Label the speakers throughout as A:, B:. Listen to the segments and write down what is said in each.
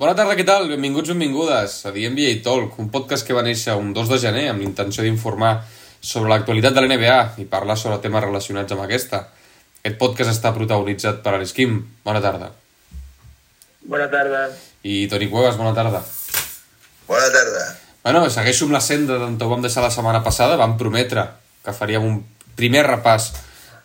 A: Bona tarda, què tal? Benvinguts, benvingudes a The NBA Talk, un podcast que va néixer un 2 de gener amb l'intenció d'informar sobre l'actualitat de l'NBA i parlar sobre temes relacionats amb aquesta. Aquest podcast està protagonitzat per Aris Kim. Bona tarda.
B: Bona tarda.
A: I Toni Cuevas, bona tarda.
C: Bona tarda.
A: Bueno, segueixo amb la senda d'on ho vam deixar la setmana passada. Vam prometre que faríem un primer repàs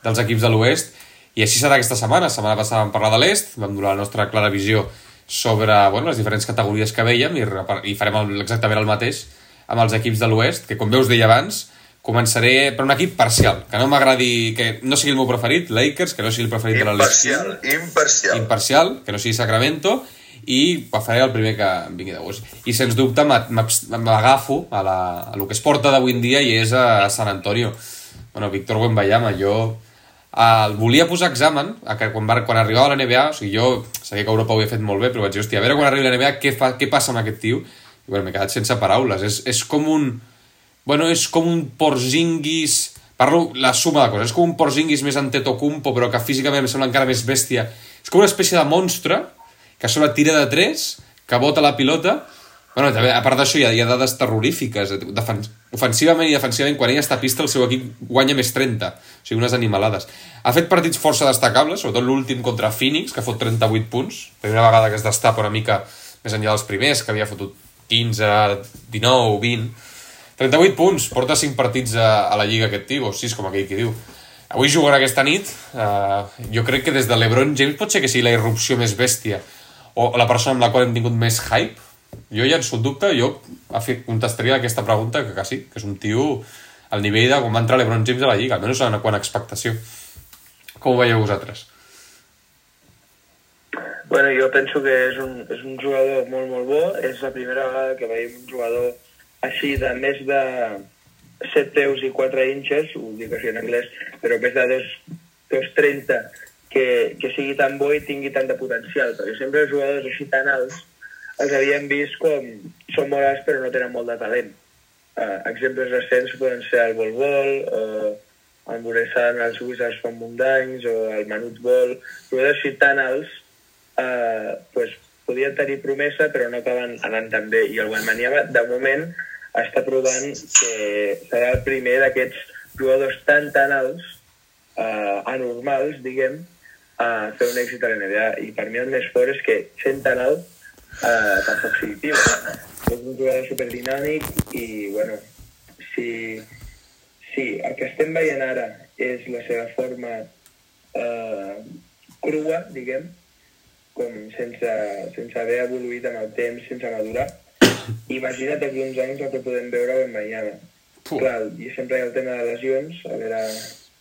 A: dels equips de l'Oest i així serà aquesta setmana. La setmana passada vam parlar de l'Est, vam donar la nostra clara visió sobre bueno, les diferents categories que veiem i, i farem el, exactament el mateix amb els equips de l'Oest, que com veus deia abans, començaré per un equip parcial, que no m'agradi, que no sigui el meu preferit, Lakers, que no sigui el preferit
C: imparcial, de l'Alestín. Imparcial,
A: imparcial. que no sigui Sacramento, i faré el primer que em vingui de gust. I sens dubte m'agafo a, la, a el que es porta d'avui en dia i és a San Antonio. Bueno, Víctor Wembayama, jo el volia posar examen que quan, va, quan arribava a la NBA, o sigui, jo sabia que Europa ho havia fet molt bé, però vaig dir, hòstia, a veure quan arribi a la NBA què, fa, què passa amb aquest tio. I bueno, m'he quedat sense paraules. És, és com un... Bueno, és com un Porzingis... Parlo la suma de coses. És com un Porzingis més Antetokounmpo, però que físicament em sembla encara més bèstia. És com una espècie de monstre que a sobre tira de tres, que bota la pilota Bueno, també, a part d'això, hi, ha, hi ha dades terrorífiques. Defen ofensivament i defensivament, quan ell està a pista, el seu equip guanya més 30. O sigui, unes animalades. Ha fet partits força destacables, sobretot l'últim contra Phoenix, que fot 38 punts. Primera vegada que es destapa una mica més enllà dels primers, que havia fotut 15, 19, 20... 38 punts, porta 5 partits a, a la Lliga aquest tio, o 6, com aquell que diu. Avui jugarà aquesta nit. Uh, jo crec que des de l'Ebron James pot ser que sigui la irrupció més bèstia o la persona amb la qual hem tingut més hype jo ja en dubte, jo contestaria aquesta pregunta que, que sí, que és un tio al nivell de quan va entrar l'Ebron James a la Lliga, almenys en quant a expectació. Com ho veieu vosaltres?
B: Bueno, jo penso que és un, és un jugador molt, molt bo. És la primera vegada que veiem un jugador així de més de 7 peus i 4 inches, ho dic així en anglès, però més de 2,30 que, que sigui tan bo i tingui tant de potencial, perquè sempre els jugadors així tan alts els havíem vist com són molt alts però no tenen molt de talent. Uh, exemples recents poden ser el Bol Bol, o el Moresan, els Wizards fan Mundanys, o el Manut Bol, jugadors així tan alts, uh, pues, podien tenir promesa però no acaben anant tan bé. I el Guanmaniava, de moment, està provant que serà el primer d'aquests jugadors tan, tan alts, uh, anormals, diguem, a fer un èxit a la NBA. I per mi el més fort és que sent tan alt eh, tan positiu. És un jugador superdinàmic i, bueno, si, si el que estem veient ara és la seva forma eh, crua, diguem, com sense, sense haver evoluït amb el temps, sense madurar, imagina't aquí uns anys el que podem veure en Miami. Clar, i sempre hi ha el tema de lesions, a veure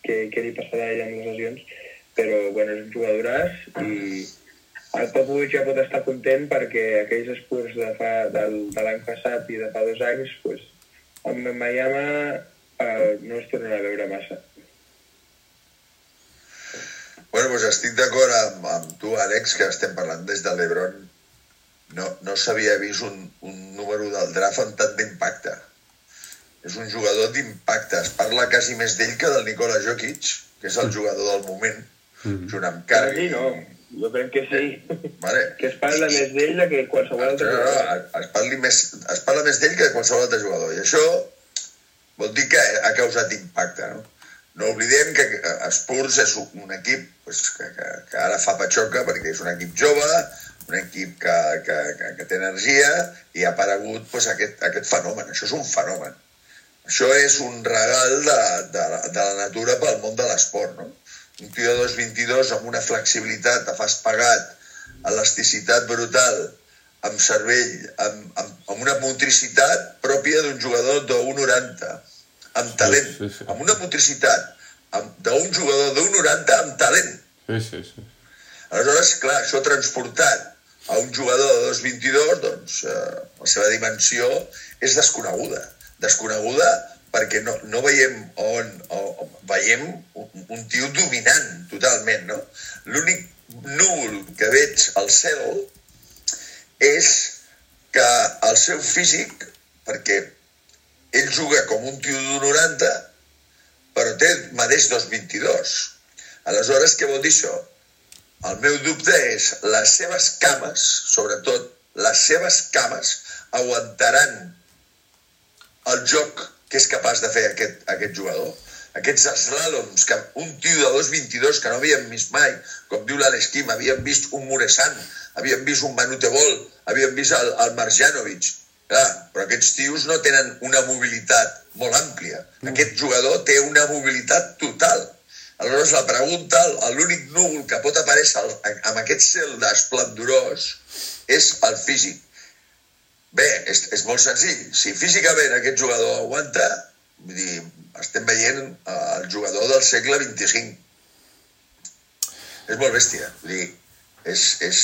B: què, què li passarà a ell amb les lesions, però bueno, és un jugadoràs i, el Popovic ja pot estar content perquè aquells esports de, fa, de, de l'any passat i de fa dos anys, pues, amb Miami eh, no es tornarà a veure massa.
C: Bueno, doncs estic d'acord amb, amb tu, Àlex, que estem parlant des de l'Ebron. No, no s'havia vist un, un número del draft amb tant d'impacte. És un jugador d'impacte. Es parla quasi més d'ell que del Nikola Jokic, que és el jugador del moment, mm -hmm. junt amb Curry.
B: no jo crec que sí. Vale. Que es parla més d'ell que qualsevol altre jugador.
C: Es, parli més, es parla més d'ell que de qualsevol altre jugador. I això vol dir que ha causat impacte, no? No oblidem que Spurs és un equip pues, que, que, que ara fa patxoca perquè és un equip jove, un equip que, que, que, que té energia i ha aparegut pues, aquest, aquest fenomen. Això és un fenomen. Això és un regal de, de, de la natura pel món de l'esport, no? Un tio de 2,22 amb una flexibilitat, fas pagat, elasticitat brutal, amb cervell, amb, amb, amb una motricitat pròpia d'un jugador de 1,90, amb talent, sí, sí, sí. amb una motricitat d'un jugador de 1,90 amb talent.
A: Sí, sí, sí.
C: Aleshores, clar, això transportat a un jugador de 2,22, doncs eh, la seva dimensió és desconeguda. Desconeguda perquè no, no veiem on, on veiem un, un tio dominant totalment, no? L'únic núvol que veig al cel és que el seu físic, perquè ell juga com un tio d'un 90, però té mateix 2,22. Aleshores, què vol dir això? El meu dubte és les seves cames, sobretot les seves cames aguantaran el joc que és capaç de fer aquest, aquest jugador. Aquests slaloms, que un tio de 2.22 que no havíem vist mai, com diu l'Alex Kim, havíem vist un Muresan, havíem vist un Manutebol, havíem vist el, el Marjanovic. Clar, però aquests tios no tenen una mobilitat molt àmplia. Aquest jugador té una mobilitat total. Aleshores, la pregunta, l'únic núvol que pot aparèixer amb aquest cel esplendorós és el físic. Bé, és, és molt senzill. Si físicament aquest jugador aguanta, vull dir, estem veient el jugador del segle XXV. És molt bèstia. Vull dir, és, és,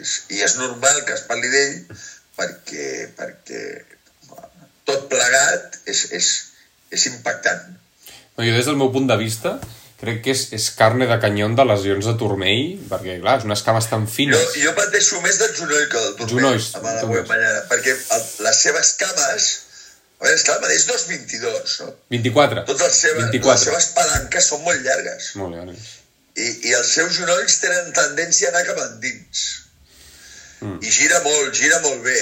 C: és, I és normal que es parli d'ell perquè, perquè tot plegat és, és, és impactant.
A: Jo des del meu punt de vista crec que és, és carne de canyón de lesions de turmell, perquè, clar, és unes cames tan fines.
C: Jo, jo pateixo més del genoll que del turmell.
A: Genolls,
C: amb la perquè el, les seves cames... A veure, esclar, mateix 2,22, no?
A: 24.
C: Totes les seves,
A: 24.
C: les seves palanques són molt llargues.
A: Molt bé, vale.
C: I, i els seus genolls tenen tendència a anar cap endins. Mm. I gira molt, gira molt bé.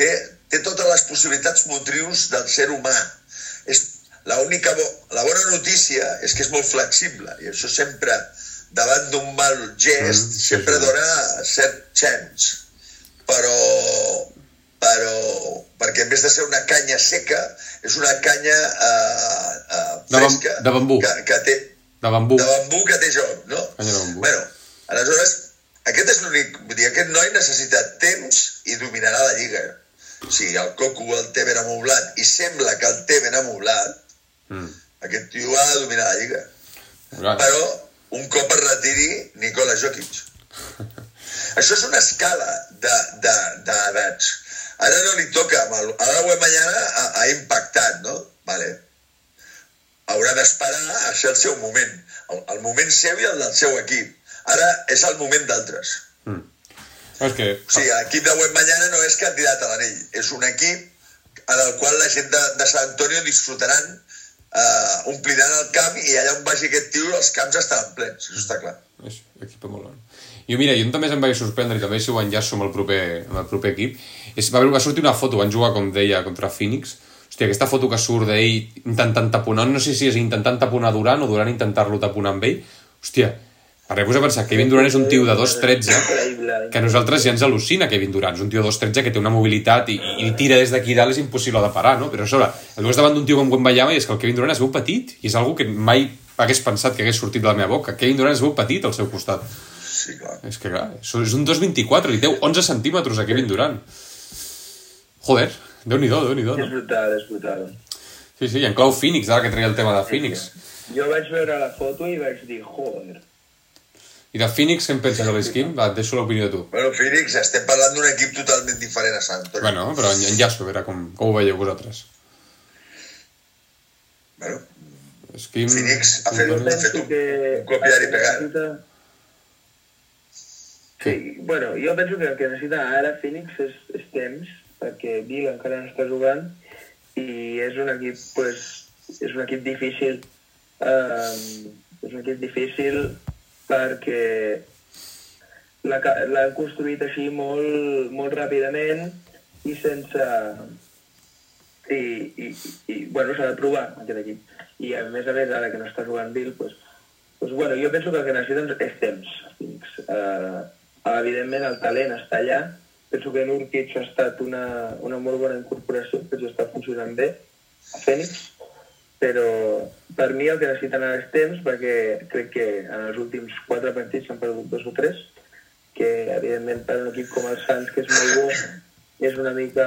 C: Té, té totes les possibilitats motrius del ser humà. És la única bo, la bona notícia és que és molt flexible i això sempre davant d'un mal gest
A: Mm, sí,
C: sempre
A: sí.
C: dona cert chance. Però però perquè en vez de ser una canya seca és una canya
A: De bam-
C: fresca
A: de bambú.
C: que, que té,
A: De bambú.
C: de bambú que té joc, no?
A: Canya de bambú.
C: Bueno, aleshores, aquest és l'únic... Vull dir, aquest noi necessita temps i dominarà la lliga. Si el Coco el té ben amoblat i sembla que el té ben amoblat,
A: Mm.
C: aquest tio ha de dominar la lliga.
A: Clar.
C: Però un cop es retiri Nikola Jokic. Això és una escala d'edats. De, de. Ara no li toca, ara el Mañana ha, ha impactat, no? Vale. Haurà d'esperar a ser el seu moment. El, el moment seu i el del seu equip. Ara és el moment d'altres.
A: Mm. És que...
C: O sigui, l'equip de Mañana no és candidat a l'anell. És un equip en el qual la gent de, de Sant Antonio disfrutaran, eh, ompliran el camp i allà on vagi aquest tio els camps estaran plens. Això està clar.
A: És equip molt bon. Jo, mira, jo també em vaig sorprendre, i també si ho enllaço amb el proper, amb el proper equip, és, va, va sortir una foto, van jugar, com deia, contra Phoenix, Hòstia, aquesta foto que surt d'ell intentant taponar, no sé si és intentant taponar Durant o Durant intentar-lo taponar amb ell. Hòstia, he a pensar, Kevin Durant és un tio de 2'13
B: Increïble.
A: Que a nosaltres ja ens al·lucina Kevin Durant, és un tio de 2'13 que té una mobilitat i, i tira des d'aquí dalt és impossible de parar, no? Però a sobre, el veus davant d'un tio com Wembayama i és que el Kevin Durant es veu petit i és algo que mai hagués pensat que hagués sortit de la meva boca. Kevin Durant es veu petit al seu costat.
C: Sí, clar.
A: És que clar, és és un 2'24, li deu 11 centímetres a Kevin Durant. Joder, déu-n'hi-do, déu-n'hi-do,
B: És
A: no?
B: brutal, és brutal.
A: Sí, sí, i en clau Phoenix, ara que treia el tema de Phoenix.
B: Jo vaig veure la foto i vaig dir, joder.
A: I de Phoenix, què en penses de l'esquim? Va, et deixo l'opinió de tu.
C: Bueno, Phoenix, estem parlant d'un equip totalment diferent a Sant Antonio.
A: Bueno, però en- enllaço, a veure com, com ho veieu vosaltres.
C: bueno
A: Esquim...
C: Phoenix ha fet, ha fet un,
B: que...
C: un copiar i pegar.
B: necessita- Sí, bueno, jo penso que el que necessita ara Phoenix és, és temps, perquè Bill encara no està jugant i és un equip, pues, és un equip difícil. Um, és un equip difícil perquè l'ha- l'han construït així molt, molt ràpidament i sense... I, i, i bueno, s'ha de provar aquest equip. I a més a més, ara que no està jugant Bill, pues, pues, bueno, jo penso que el que necessiten és temps. Uh, evidentment, el talent està allà. Penso que Nurkic ha estat una, una molt bona incorporació, que ja està funcionant bé a Phoenix, però per mi el que necessiten ara és temps, perquè crec que en els últims quatre partits s'han perdut dos o tres, que evidentment per un equip com el Suns, que és molt bo, és una mica...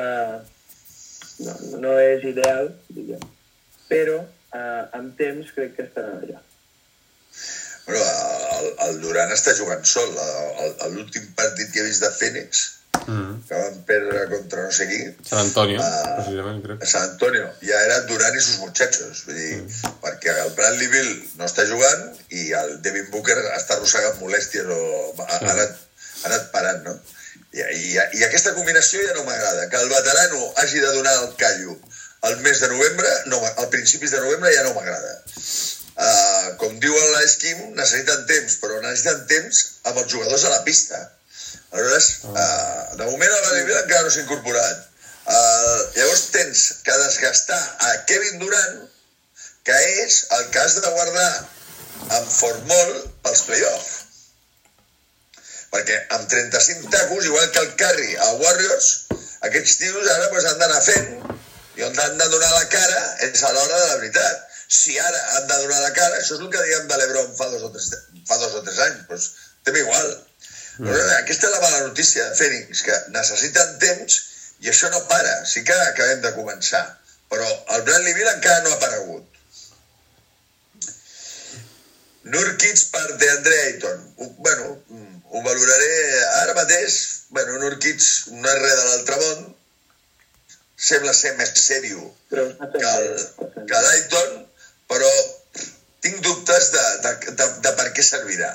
B: No, no és ideal, diguem. Però eh, amb temps crec que estaran allà.
C: Bueno, el, el Duran està jugant sol. L'últim partit que he vist de Phoenix,
A: Mm.
C: que van perdre contra no sé qui,
A: San Antonio,
C: Ah.
A: precisament, crec.
C: a San Antonio, ja era Duran i sus muchachos. Vull dir, perquè el Bradley Bill no està jugant i el Devin Booker està arrossegant molèsties o ha, ha, anat, ha anat parant, no? I, i, I aquesta combinació ja no m'agrada. Que el veterano hagi de donar el callo al mes de novembre, no, al principis de novembre ja no m'agrada. Uh, com diu l'Esquim, necessiten temps, però necessiten temps amb els jugadors a la pista. Aleshores, uh, de moment el Bradley Bill encara no s'ha incorporat. Uh, llavors tens que desgastar a Kevin Durant, que és el que has de guardar amb Formol pels play-off. Perquè amb 35 tacos, igual que el Curry a Warriors, aquests tios ara pues, han d'anar fent i on han de donar la cara és a l'hora de la veritat. Si ara han de donar la cara, això és el que dèiem de l'Ebron fa dos o tres, fa dos o tres anys, doncs tem igual. Mm. Però aquesta és la mala notícia de Fènix, que necessiten temps i això no para. Sí que acabem de començar, però el Bradley Bill encara no ha aparegut. Nurkic per DeAndre Ayton. Bueno, ho valoraré ara mateix. Bueno, Nurkic no és res de l'altre món. Sembla ser més sèrio que el- que l'Ayton, però tinc dubtes de, de, de, de per què servirà.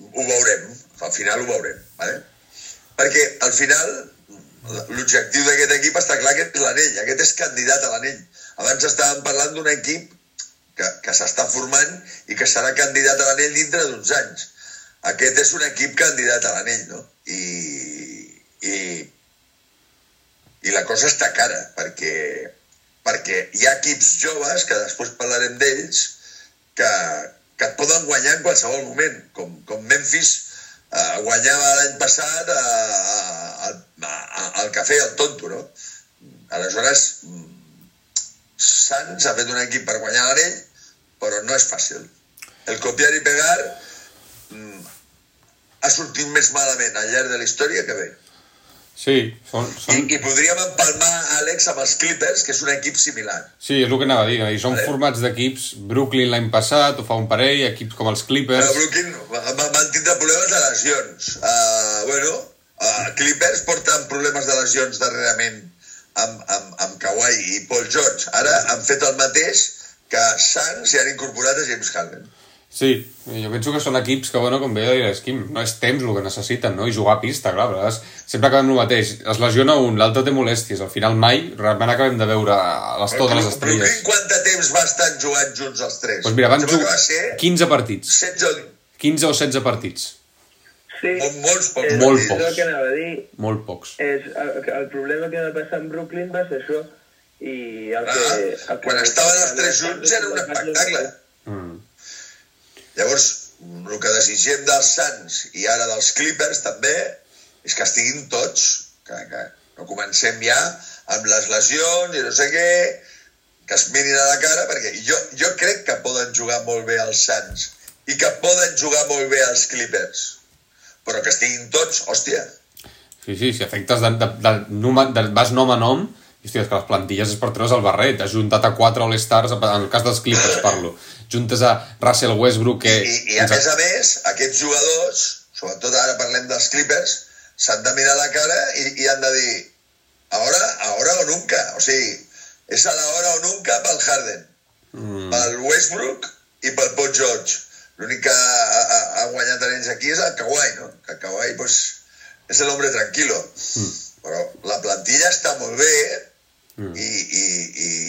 C: Ho veurem, al final ho veurem. Vale? Perquè al final l'objectiu d'aquest equip està clar que és l'anell, aquest és candidat a l'anell. Abans estàvem parlant d'un equip que, que s'està formant i que serà candidat a l'anell dintre d'uns anys. Aquest és un equip candidat a l'anell, no? I, i, i la cosa està cara, perquè, perquè hi ha equips joves, que després parlarem d'ells, que, que et poden guanyar en qualsevol moment, com, com Memphis eh, guanyava l'any passat a, a, a, a, al cafè el tonto, no? Aleshores, Sants ha fet un equip per guanyar l'anell, però no és fàcil. El copiar i pegar mm, ha sortit més malament al llarg de la història que bé.
A: Sí, són,
C: I,
A: són,
C: I podríem empalmar Àlex amb els Clippers, que és un equip similar.
A: sí, és el que anava a dir. I són
C: Vale.
A: formats d'equips, Brooklyn l'any passat, o fa un parell, equips com els
C: Però
A: Clippers...
C: Brooklyn va- va- van tindre problemes de lesions. Uh, bueno, uh, Clippers porten problemes de lesions darrerament amb, amb, amb Kawhi i Paul George. Ara han fet el mateix que Suns i han incorporat a James Harden.
A: Sí, jo penso que són equips que, bueno, com bé deia l'Esquim, no és temps el que necessiten, no? I jugar a pista, clar, a vegades sempre acabem el mateix. Es lesiona un, l'altre té molèsties, al final mai realment acabem de veure les, totes les estrelles.
C: quant de temps va estar jugant junts els tres?
A: Doncs mira, van jugar
C: va ser
A: 15 partits.
C: 16 o
A: 15 o 16 partits.
B: Sí,
C: Molt- molts pocs
B: és,
A: Molt
B: és
A: pocs.
B: el que anava a dir.
A: Molt pocs.
B: És, el, el problema que va passar amb Brooklyn va ser això. I el
C: Ah,
B: que, el que
C: quan estaven els tres junts era un espectacle.
A: Mm.
C: Llavors, el que desitgem dels Suns i ara dels Clippers també és que estiguin tots, que, que no comencem ja amb les lesions i no sé què, que es mirin a la cara, perquè jo, jo crec que poden jugar molt bé els Suns i que poden jugar molt bé els Clippers, però que estiguin tots, hòstia,
A: Sí, sí, si afectes de, de, de, número, de, vas nom a nom, hòstia, és que les plantilles és per treure's el barret. Has juntat a quatre All-Stars, en el cas dels Clippers parlo. Juntes a Russell Westbrook, que...
C: I, i a més a més, aquests jugadors, sobretot ara parlem dels Clippers, s'han de mirar la cara i, i han de dir ahora, ahora o nunca. O sigui, és a la hora o nunca pel Harden,
A: Mm,
C: pel Westbrook i pel Paul George. L'únic que ha, ha, ha guanyat anells aquí és el Kawhi, no? Que Kawhi, pues, és l'home tranquilo.
A: mm,
C: Però la plantilla està molt bé
A: mm.
C: i, i,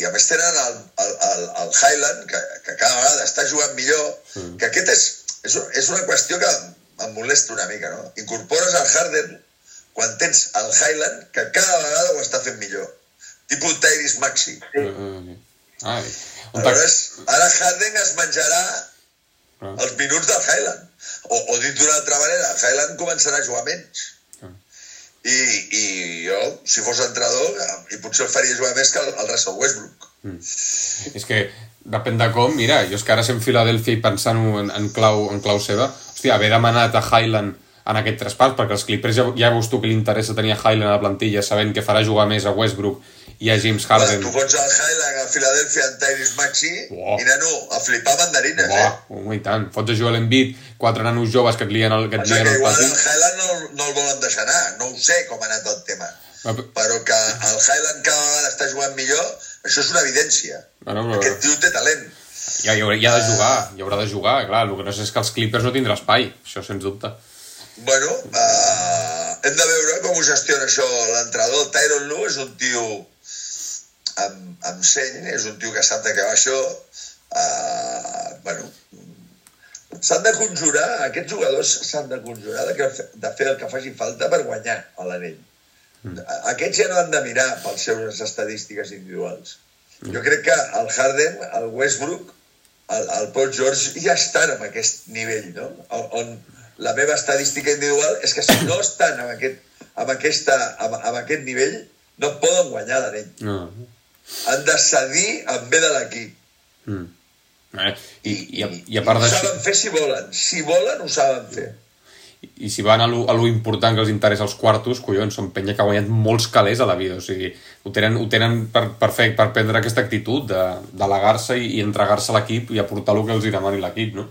C: i a més tenen el, el, el, el Highland, que, que cada vegada està jugant millor,
A: Mm.
C: que aquest és, és, és una qüestió que em, molesta una mica, no? Incorpores el Harden quan tens el Highland, que cada vegada ho està fent millor. Tipus Tyrese Maxi.
A: Eh, eh, Ai,
C: Aleshores, ara Harden es menjarà
A: Ah.
C: els minuts del Highland. O, o dit d'una altra manera, Highland començarà a jugar menys. I, I jo, si fos entrenador, i potser el faria jugar més que el, el Russell Westbrook.
A: És que depèn de com, mira, jo és que ara sent Filadèlfia i pensant-ho en, en, clau, en clau seva, hòstia, haver demanat a Highland en aquest traspàs, perquè els Clippers ja, ja veus tu que li interessa tenir a Highland a la plantilla sabent que farà jugar més a Westbrook i a James Harden.
C: Tu fots el Highland a Filadèlfia en Tyrese Maxi
A: Uah.
C: i, nano, a flipar mandarines,
A: Buah,
C: eh?
A: home, i tant. Fots a Joel Embiid, quatre nanos joves que et lien el, que et lien
C: que
A: el
C: igual
A: pati.
C: el Highland no, no el volen deixar anar. No ho sé com ha anat el tema.
A: Ah, pe-
C: Però que el Highland cada vegada està jugant millor, això és una evidència.
A: Bueno, però-
C: Aquest tio té talent.
A: Ja, hi, haurà, hi ha de jugar, hi haurà de jugar, clar. El que no sé és que els Clippers no tindrà espai, això sens dubte.
C: Bueno, uh, hem de veure com ho gestiona això l'entrenador. El Tyron Lue és un tio amb, amb seny, és un tio que sap de què va això. Uh, bueno, s'han de conjurar, aquests jugadors s'han de conjurar de, que, de fer el que faci falta per guanyar a l'anell. Mm. Aquests ja no han de mirar pels seus estadístiques individuals. Mm. Jo crec que el Harden, el Westbrook, el, el Paul George ja estan en aquest nivell, no? On la meva estadística individual és que si no estan en aquest, en aquesta, en, en aquest nivell, no poden guanyar l'anell. No. Han de cedir en bé de l'equip. Mm.
A: Eh? I, i, i, i a part
C: d'això... Ho saben fer si volen. Si volen, ho saben fer.
A: I, i si van a lo, a lo important que els interessa als quartos, collons, són penya que ha guanyat molts calés a la vida, o sigui, ho tenen, ho tenen per, per, fer, per prendre aquesta actitud de, d'alegar-se i, i entregar-se a l'equip i aportar el que els hi demani l'equip, no?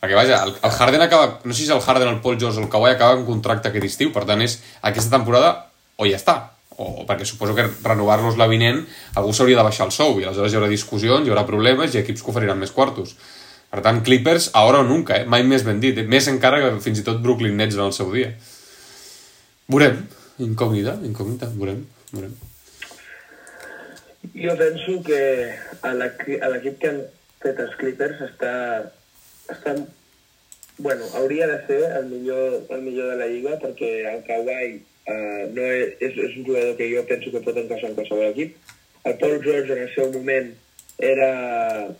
A: Perquè, vaja, el, el Harden acaba... No sé si és el Harden, el Paul George o el Kawhi acaba en contracte aquest estiu, per tant, és aquesta temporada o ja està, o perquè suposo que renovar-los la vinent algú s'hauria de baixar el sou i aleshores hi haurà discussions, hi haurà problemes i equips que oferiran més quartos. Per tant, Clippers, ara o nunca, eh? mai més ben dit. Més encara que fins i tot Brooklyn Nets en el seu dia. Veurem. Incògnita, incògnita. Veurem, veurem.
B: Jo penso que a l'equip que han fet els Clippers està, està bueno, hauria de ser el millor, el millor de la Lliga perquè el Kawhi Uh, no és, és, és un jugador que jo penso que pot encaixar en qualsevol equip. El Paul George en el seu moment era,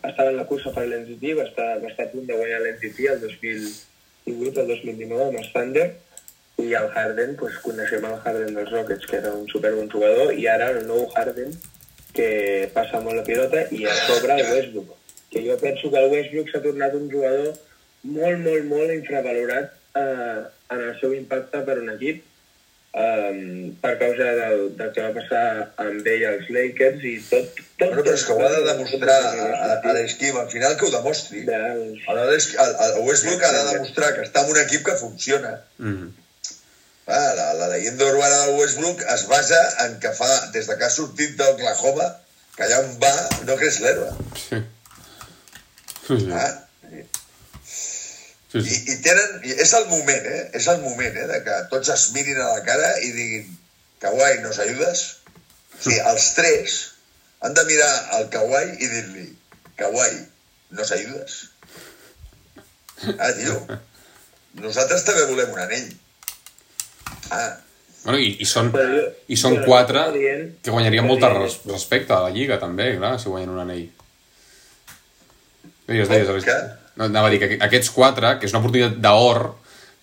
B: estava en la cursa per l'MVP, va, estar, va estar a punt de guanyar l'MVP el 2018, el 2019 amb el Thunder, i el Harden, pues, coneixem el Harden dels Rockets, que era un superbon jugador, i ara el nou Harden, que passa molt la pilota, i a sobre el Westbrook, que jo penso que el Westbrook s'ha tornat un jugador molt, molt, molt infravalorat eh, en el seu impacte per un equip, um, per causa del, del que va passar amb ell als Lakers i tot... tot
C: bueno, però és que ho ha de demostrar a, a, a l'esquim, al final que ho demostri. El, el Westbrook ha de demostrar que està en un equip que funciona. Mm -hmm. Ah, la, la leyenda urbana del Westbrook es basa en que fa, des de que ha sortit d'Oklahoma, que allà on va no creix l'herba. Sí. sí. Ah, Sí, sí. I, I tenen... És el moment, eh? És el moment, eh? De que tots es mirin a la cara i diguin Kawai, ¿nos ayudes? O sigui, els tres han de mirar al Kawai i dir-li Kawai, ¿nos ayudes? Ah, tio, nosaltres també volem un anell.
A: Ah, Bueno, i, i són, i són quatre que guanyarien molt res, respecte a la Lliga, també, clar, si guanyen un anell. Deies, deies, deies. No, anava a dir que aquests quatre, que és una oportunitat d'or,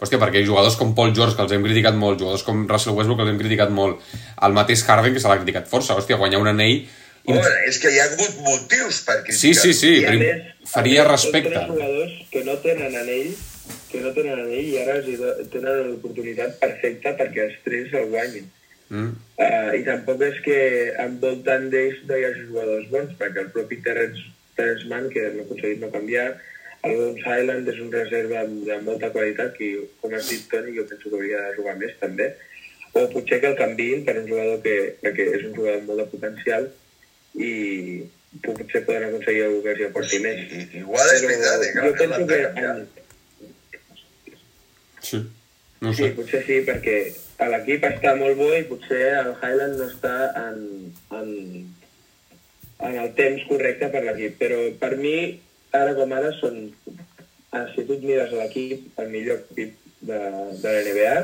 A: hòstia, perquè jugadors com Paul George, que els hem criticat molt, jugadors com Russell Westbrook, que els hem criticat molt, el mateix Harden, que se l'ha criticat força, hòstia, guanyar un anell...
C: Oh, és que hi ha hagut motius per criticar.
A: Sí, sí, sí, però més, faria respecte.
B: Hi jugadors que no tenen anell, que no tenen anell i ara tenen l'oportunitat perfecta perquè els tres el guanyin. Mm. Uh, I tampoc és que envoltant d'ells no hi hagi jugadors bons, perquè el propi Terence, Terence Mann, que no ha aconseguit no canviar, el Bones Island és un reserva de molta qualitat que, com has dit, Toni, jo penso que hauria de jugar més, també. O potser que el canviïn per un jugador que, que és un jugador amb molt de potencial i potser poden aconseguir algú que s'hi aporti més.
C: Igual és veritat, eh,
B: jo penso que... En...
A: Sí, no sé.
B: Sí, potser sí, perquè l'equip està molt bo i potser el Highland no està en, en, en el temps correcte per l'equip. Però per mi ara com ara són, ah, si tu et mires l'equip, el millor equip de, de la NBA,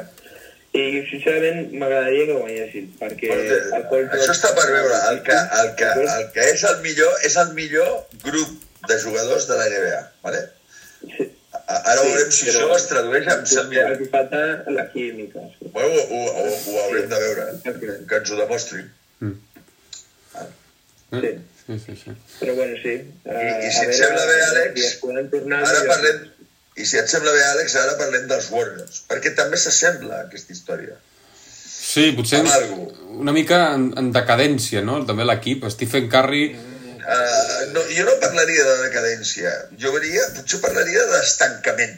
B: i sincerament m'agradaria que guanyessin perquè el
C: això està per veure el que, el, que, el que és el millor és el millor grup de jugadors de la NBA vale? sí. ara sí, veurem si això es tradueix en ser el millor
B: aquí falta la química
C: sí. bueno, ho, ho, ho, ho haurem sí. de veure eh? que ens ho demostrin mm.
B: ah. sí Sí, sí, sí. Però bueno, sí.
C: Uh, I, I si et sembla bé, Àlex, ara parlem... I si et sembla bé, Àlex, ara parlem dels Warriors, perquè també s'assembla aquesta història.
A: Sí, potser una mica en, en decadència, no? També l'equip, Stephen Curry...
C: Uh, no, jo no parlaria de decadència, jo veria, potser parlaria d'estancament,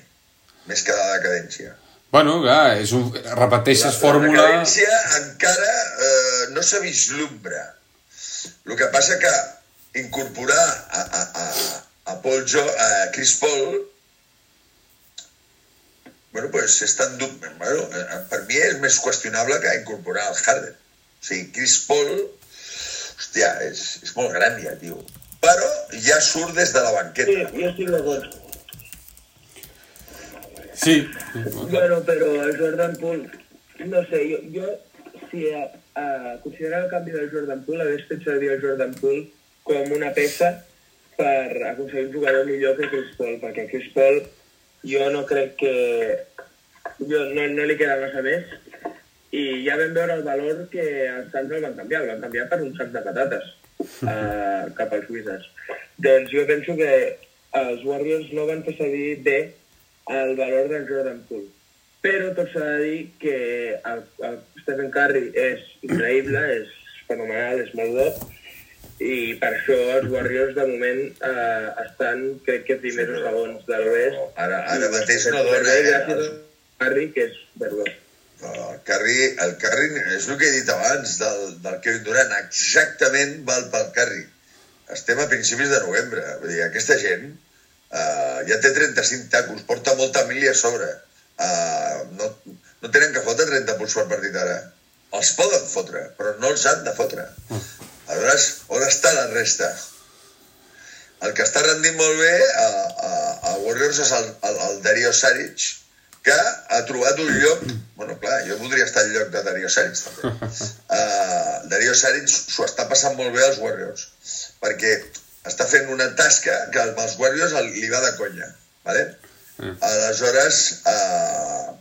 C: més que de decadència.
A: Bueno, clar, és un, repeteixes la, fórmula... La
C: decadència encara uh, no s'ha vislumbra. El que passa que incorporar a, a, a, a Paul jo, a Chris Paul bueno, pues és tan dur... Bueno, eh, per mi és més qüestionable que incorporar el Harden. O sigui, Chris Paul, hòstia, és, és molt gran ja, tio. Però ja surt des de la banqueta.
B: Sí, jo estic d'acord.
A: Sí.
B: Bueno, però el Jordan Poole, no sé, jo, jo si a, a considerar el canvi del Jordan Poole, hagués fet servir el Jordan Poole com una peça per aconseguir un jugador millor que Chris Paul, perquè Chris Paul jo no crec que... Jo no, no li queda massa més i ja vam veure el valor que els Suns el van canviar, el van canviar per un sac de patates uh, cap als Wizards. Doncs jo penso que els Warriors no van fer servir bé el valor del Jordan Poole. Però tot s'ha de dir que el, el Stephen Curry és increïble, és fenomenal, és molt bo, i per això els Warriors de moment eh, estan, crec que primers o segons de l'oest.
C: Ara, ara mateix no dona, eh?
B: gràcies a Curry, que és verdó.
C: No, el Curry, el Curry, és el que he dit abans, del, del Kevin Durant, exactament val pel Curry. Estem a principis de novembre, vull dir, aquesta gent uh, ja té 35 tacos, porta molta mili a sobre. Uh, no, no tenen que fotre 30 punts per partit ara. Els poden fotre, però no els han de fotre. Aleshores, on està la resta? El que està rendint molt bé a, a, a Warriors és el, el, el Dario Saric, que ha trobat un lloc... Bueno, clar, jo voldria estar al lloc de Dario Saric, també. Uh, Dario Saric s'ho està passant molt bé als Warriors, perquè està fent una tasca que amb els Warriors li va de conya, ¿vale? Aleshores, uh,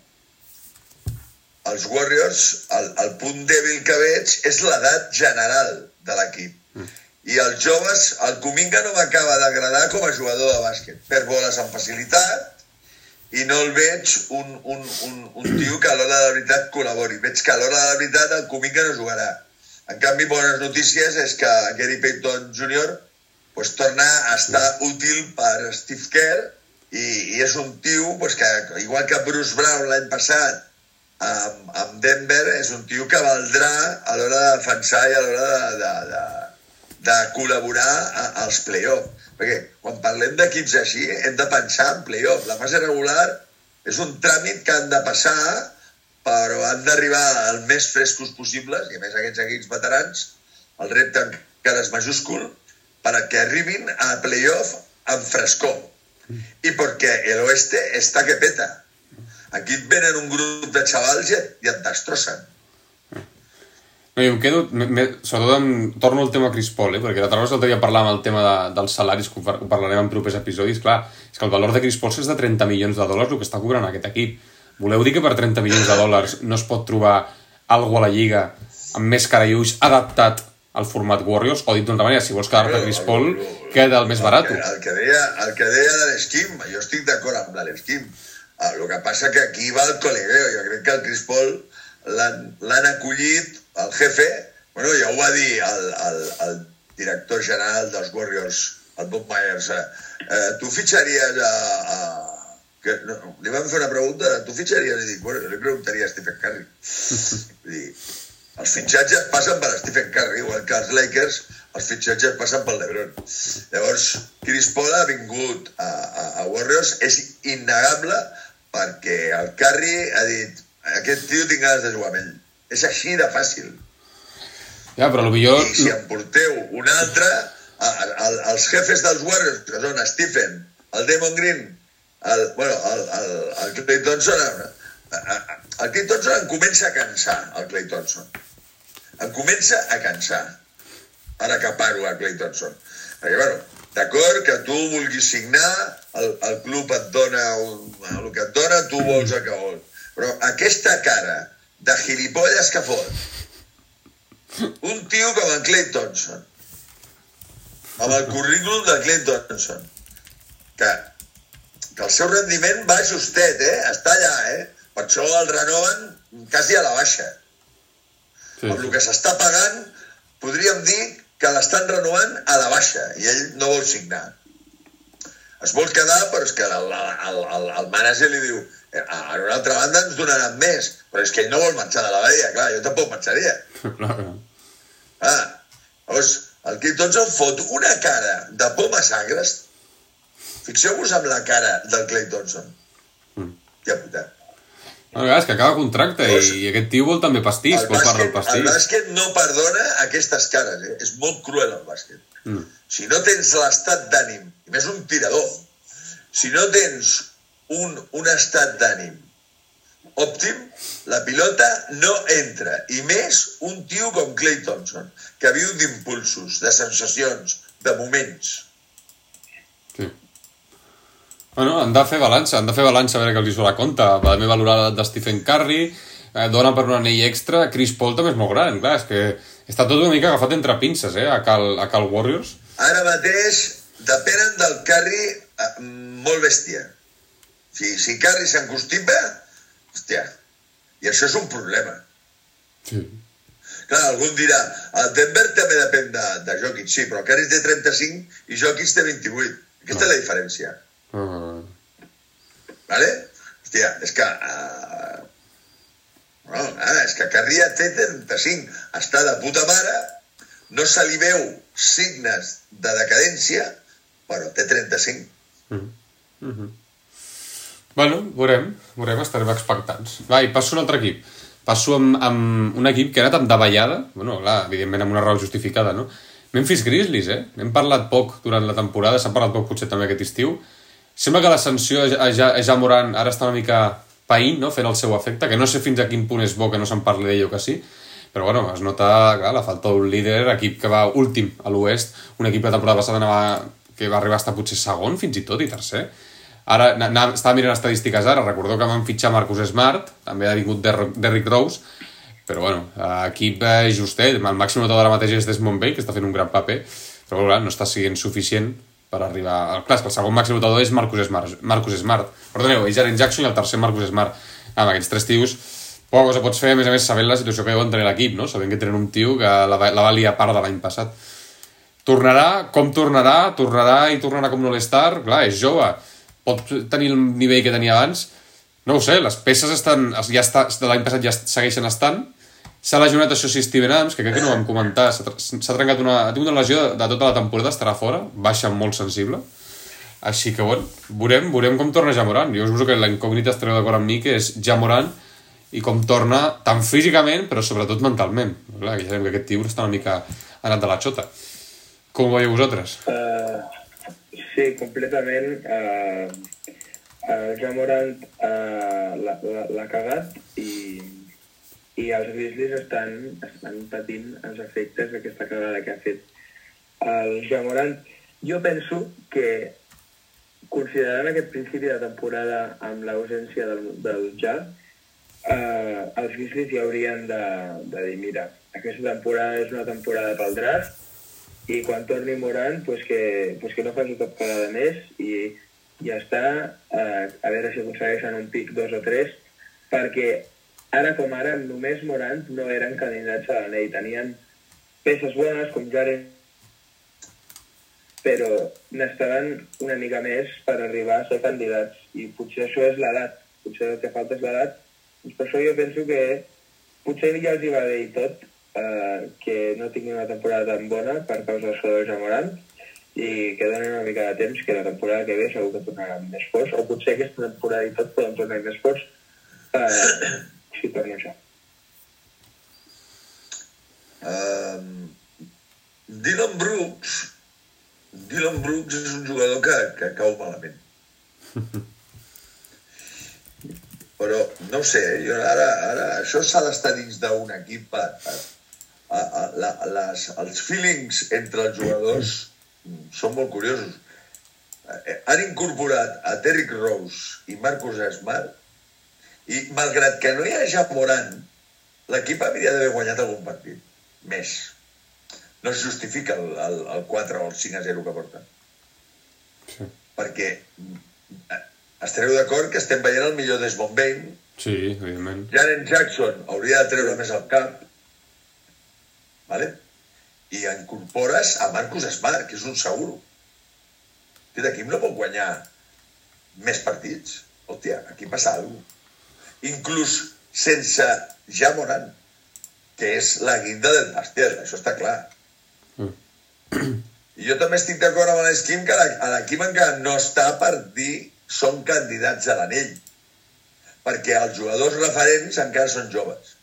C: els Warriors, el, el punt dèbil que veig és l'edat general de l'equip. I els joves, el Cominga no m'acaba d'agradar com a jugador de bàsquet. Per boles amb facilitat i no el veig un, un, un, un tio que a l'hora de la veritat col·labori. Veig que a l'hora de la veritat el Cominga no jugarà. En canvi, bones notícies és que Gary Payton Jr. Pues, torna a estar útil per Steve Kerr i, i és un tio pues, que, igual que Bruce Brown l'any passat amb, amb Denver, és un tio que valdrà a l'hora de defensar i a l'hora de, de, de, de col·laborar a, als play-off. Perquè quan parlem d'equips així hem de pensar en play-off. La fase regular és un tràmit que han de passar però han d'arribar al més frescos possibles i a més aquests equips veterans el repte encara és majúscul perquè arribin a playoff amb frescor i perquè el oeste està que peta aquí et venen un grup de xavals i et, i et destrossen
A: No, jo em quedo, me, me, sobretot em, torno al tema Chris Paul, eh? perquè l'altra vegada l'altre dia parlàvem el tema de, dels salaris, que ho, par- ho parlarem en propers episodis, clar, és que el valor de Chris Paul és de 30 milions de dòlars el que està cobrant aquest equip. Voleu dir que per 30 milions de dòlars no es pot trobar algú a la Lliga amb més cara i ulls adaptat al format Warriors? O dit d'una manera, si vols quedar-te a Chris Paul, queda el més barat.
C: El que, el que deia, el que deia de l'Esquim, jo estic d'acord amb l'Esquim. El que passa que aquí va el colegueo. Jo crec que el Chris Paul l'han acollit, el jefe, bueno, ja ho va dir el, el, el director general dels Warriors, el Bob Myers, eh, eh, tu fitxaries a... a que, no, li van fer una pregunta, tu fitxaries? I dic, bueno, li preguntaria a Stephen Curry. Vull dir, els fitxatges passen per Stephen Curry, igual que els Lakers, els fitxatges passen pel LeBron. Llavors, Chris Paul ha vingut a, a, a Warriors, és innegable perquè el Curry ha dit aquest tio tinc ganes de jugar amb ell. És així de fàcil.
A: Ja, però potser...
C: I si em porteu un altre, a, a, a, els jefes dels Warriors, que són Stephen, el Damon Green, el, bueno, el, el, el Clay Thompson, el Clay Thompson em comença a cansar, el Clay Thompson. Em comença a cansar. Ara que paro a Clay Thompson. Perquè, bueno, d'acord que tu vulguis signar, el, el club et dona un, el que et dona, tu vols el que vols. Però aquesta cara de gilipolles que fot, un tio com en Clay Thompson, amb el currículum de Clay Thompson, que, que el seu rendiment va justet, eh? Està allà, eh? Per això el renoven quasi a la baixa.
A: Sí,
C: Amb el que s'està pagant, podríem dir que l'estan renovant a la baixa i ell no vol signar. Es vol quedar, però és que el, el, el, el manager li diu "Eh, a una altra banda ens donaran més, però és que ell no vol marxar de la Badia, clar, jo tampoc marxaria.
A: Clar, clar.
C: Ah, llavors, el Keith Thompson fot una cara de poma sagres. Fixeu-vos amb la cara del Clay Thompson.
A: Mm.
C: Ja puta.
A: No, és que acaba contracte i,
C: Llavors,
A: i aquest tio vol també pastís,
C: El
A: vol part del
C: bàsquet, el
A: pastís.
C: bàsquet no perdona aquestes cares, eh? És molt cruel el bàsquet.
A: Mm.
C: Si no tens l'estat d'ànim, i més un tirador, si no tens un, un estat d'ànim òptim, la pilota no entra. I més un tio com Clay Thompson, que viu d'impulsos, de sensacions, de moments.
A: Bueno, han de fer balança, han de fer balança a veure què els hi surt a compte. També valorar l'edat de Stephen Curry, eh, donen per un anell extra, Chris Paul també és molt gran, clar, és que està tot una mica agafat entre pinces, eh, a Cal, a Cal Warriors.
C: Ara mateix depenen del Curry eh, molt bèstia. Si, si Curry s'encostipa, hòstia, i això és un problema.
A: Sí.
C: Clar, algú em dirà, el Denver també depèn de, de Jokic, sí, però Curry té 35 i Jokic té 28. Aquesta és la diferència.
A: Uh,
C: ¿Vale? Hòstia, és que... Uh, no, ah, és que ja té 35, està de puta mare, no se li veu signes de decadència, però té 35.
A: Bueno, veurem, veurem, estarem expectants. Va, i passo a un altre equip. Passo amb, amb un equip que ha anat amb davallada, bueno, clar, evidentment amb una raó justificada, no? Memphis Grizzlies, eh? N'hem parlat poc durant la temporada, s'ha parlat poc potser també aquest estiu. Sembla que l'ascensió a, ja, a ja Moran ara està una mica païnt, no?, fent el seu efecte, que no sé fins a quin punt és bo que no se'n parli d'ell o que sí, però bueno, es nota clar, la falta d'un líder, equip que va últim a l'oest, un equip la temporada passada anava, que va arribar a estar potser segon fins i tot i tercer. Ara, na, na, estava mirant estadístiques ara, recordeu que van fitxar Marcus Smart, també ha vingut Der- Derrick Rose, però bueno, equip justet, el màxim notador ara mateix és Desmond Bay, que està fent un gran paper, però clar, no està sent suficient per arribar... Clar, és que el segon màxim notador és Marcus Smart, Marcus Smart. Perdoneu, és Jaren Jackson i el tercer Marcus Smart. Amb aquests tres tios, poca cosa pots fer, a més a més, sabent la situació que deuen tenir l'equip, no? Sabent que tenen un tio que la, la va liar part de l'any passat. Tornarà, com tornarà, tornarà i tornarà com no l'estar, clar, és jove, pot tenir el nivell que tenia abans, no ho sé, les peces estan, ja està, de l'any passat ja segueixen estant, s'ha lesionat això sí Steven Adams, que crec que no ho vam comentar, s'ha trencat una, ha tingut una lesió de, de tota la temporada, estarà fora, baixa molt sensible, així que bueno, veurem, veurem com torna Jamoran, jo suposo que la incògnita estareu d'acord amb mi, que és Jamoran, i com torna tant físicament, però sobretot mentalment, clar, que ja sabem que aquest tio està una mica anat de la xota. Com ho veieu vosaltres?
B: Uh, sí, completament. Uh, uh, ja Morant uh, l'ha cagat i, i els Grizzlies estan, estan patint els efectes d'aquesta cagada que ha fet el ja Morant. Jo penso que, considerant aquest principi de temporada amb l'ausència del, del ja, uh, els Grizzlies ja haurien de, de dir, mira, aquesta temporada és una temporada pel draft, i quan torni Morant pues que, pues que no faci cap cagada més i ja està, eh, a veure si aconsegueixen un pic 2 o 3 perquè ara com ara només Morant no eren candidats a l'anell. Tenien peces bones com Jaren però n'estaven una mica més per arribar a ser candidats. I potser això és l'edat. Potser el que falta és l'edat. Doncs per això jo penso que potser ja els hi va bé i tot eh, que no tinguin una temporada tan bona per causa d'això de Jamorant i que donen una mica de temps que la temporada que ve segur que tornaran més forts o potser aquesta temporada i tot poden tornar més forts eh,
C: Um, Dylan Brooks Dylan Brooks és un jugador que, que cau malament. Però no sé, jo ara, ara això s'ha d'estar dins d'un equip per, per, a, a, la, les, els feelings entre els jugadors són molt curiosos. Eh, Han incorporat a Derrick Rose i Marcus Smart i malgrat que no hi ha ja Morant, l'equip hauria d'haver guanyat algun partit. Més. No es justifica el, el, el 4 o el 5 a 0 que porten.
A: Sí.
C: Perquè eh, estareu d'acord que estem veient el millor Desmond Bain,
A: Sí, evidentment.
C: Jaren Jackson hauria de treure més al cap, vale? i incorpores a Marcus Smart, que és un seguro. Aquest equip no pot guanyar més partits. Hòstia, aquí passa alguna cosa. Inclús sense ja Morant, que és la guinda del pastel, això està clar. I jo també estic d'acord amb l'Esquim que la- a l'equip encara no està per dir són candidats a l'anell perquè els jugadors referents encara són joves.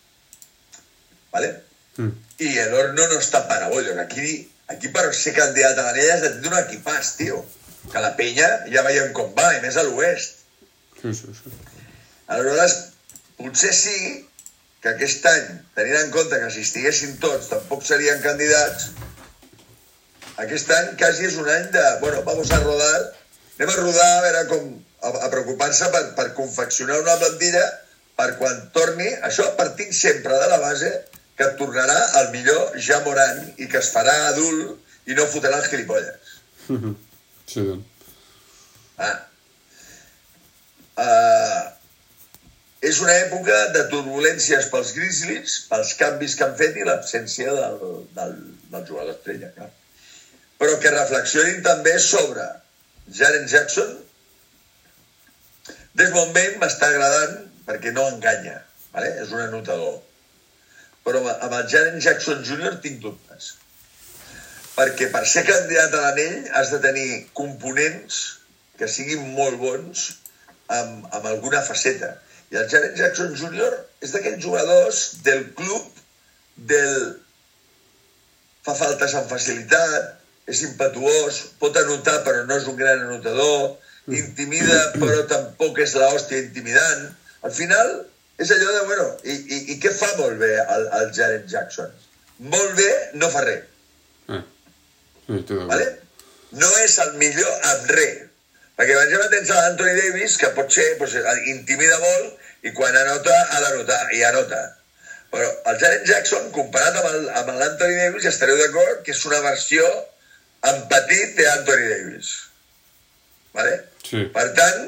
C: ¿Vale?
A: Mm.
C: I el horno no està para bollos. Aquí, aquí per ser candidat a l'anell has de tenir un equipàs, tio. Que la penya ja veiem com va, i més a l'oest.
A: Sí, sí, sí.
C: Aleshores, potser sí que aquest any, tenint en compte que si estiguessin tots tampoc serien candidats, aquest any quasi és un any de, bueno, vamos a rodar, anem a rodar a veure com, a, a preocupar-se per, per confeccionar una plantilla per quan torni, això partint sempre de la base que et tornarà el millor ja morant i que es farà adult i no fotrà els gilipolles.
A: Sí, doncs.
C: Ah. Uh, és una època de turbulències pels Grizzlies, pels canvis que han fet i l'absència del, del, del jugador estrella, clar. Però que reflexionin també sobre Jaren Jackson. Desmond Bain m'està agradant perquè no enganya, vale? és un anotador. Però amb el Jaren Jackson Jr. tinc dubtes. Perquè per ser candidat a l'anell has de tenir components que siguin molt bons amb, amb alguna faceta. I el Jaren Jackson Jr. és d'aquells jugadors del club del fa faltes amb facilitat, és impetuós, pot anotar però no és un gran anotador, intimida però tampoc és l'hòstia intimidant. Al final és allò de, bueno, i, i, i què fa molt bé el, el Jaren Jackson? Molt bé no fa res,
A: Eh. Sí, estic d'acord.
C: ¿vale? No és el millor en res. Perquè per exemple tens l'Anthony Davis, que pot ser, pues, intimida molt i quan anota ha d'anotar, i anota. Però el Jaren Jackson, comparat amb l'Anthony Davis, estareu d'acord que és una versió en petit d'Anthony Davis. Vale?
A: Sí.
C: Per tant,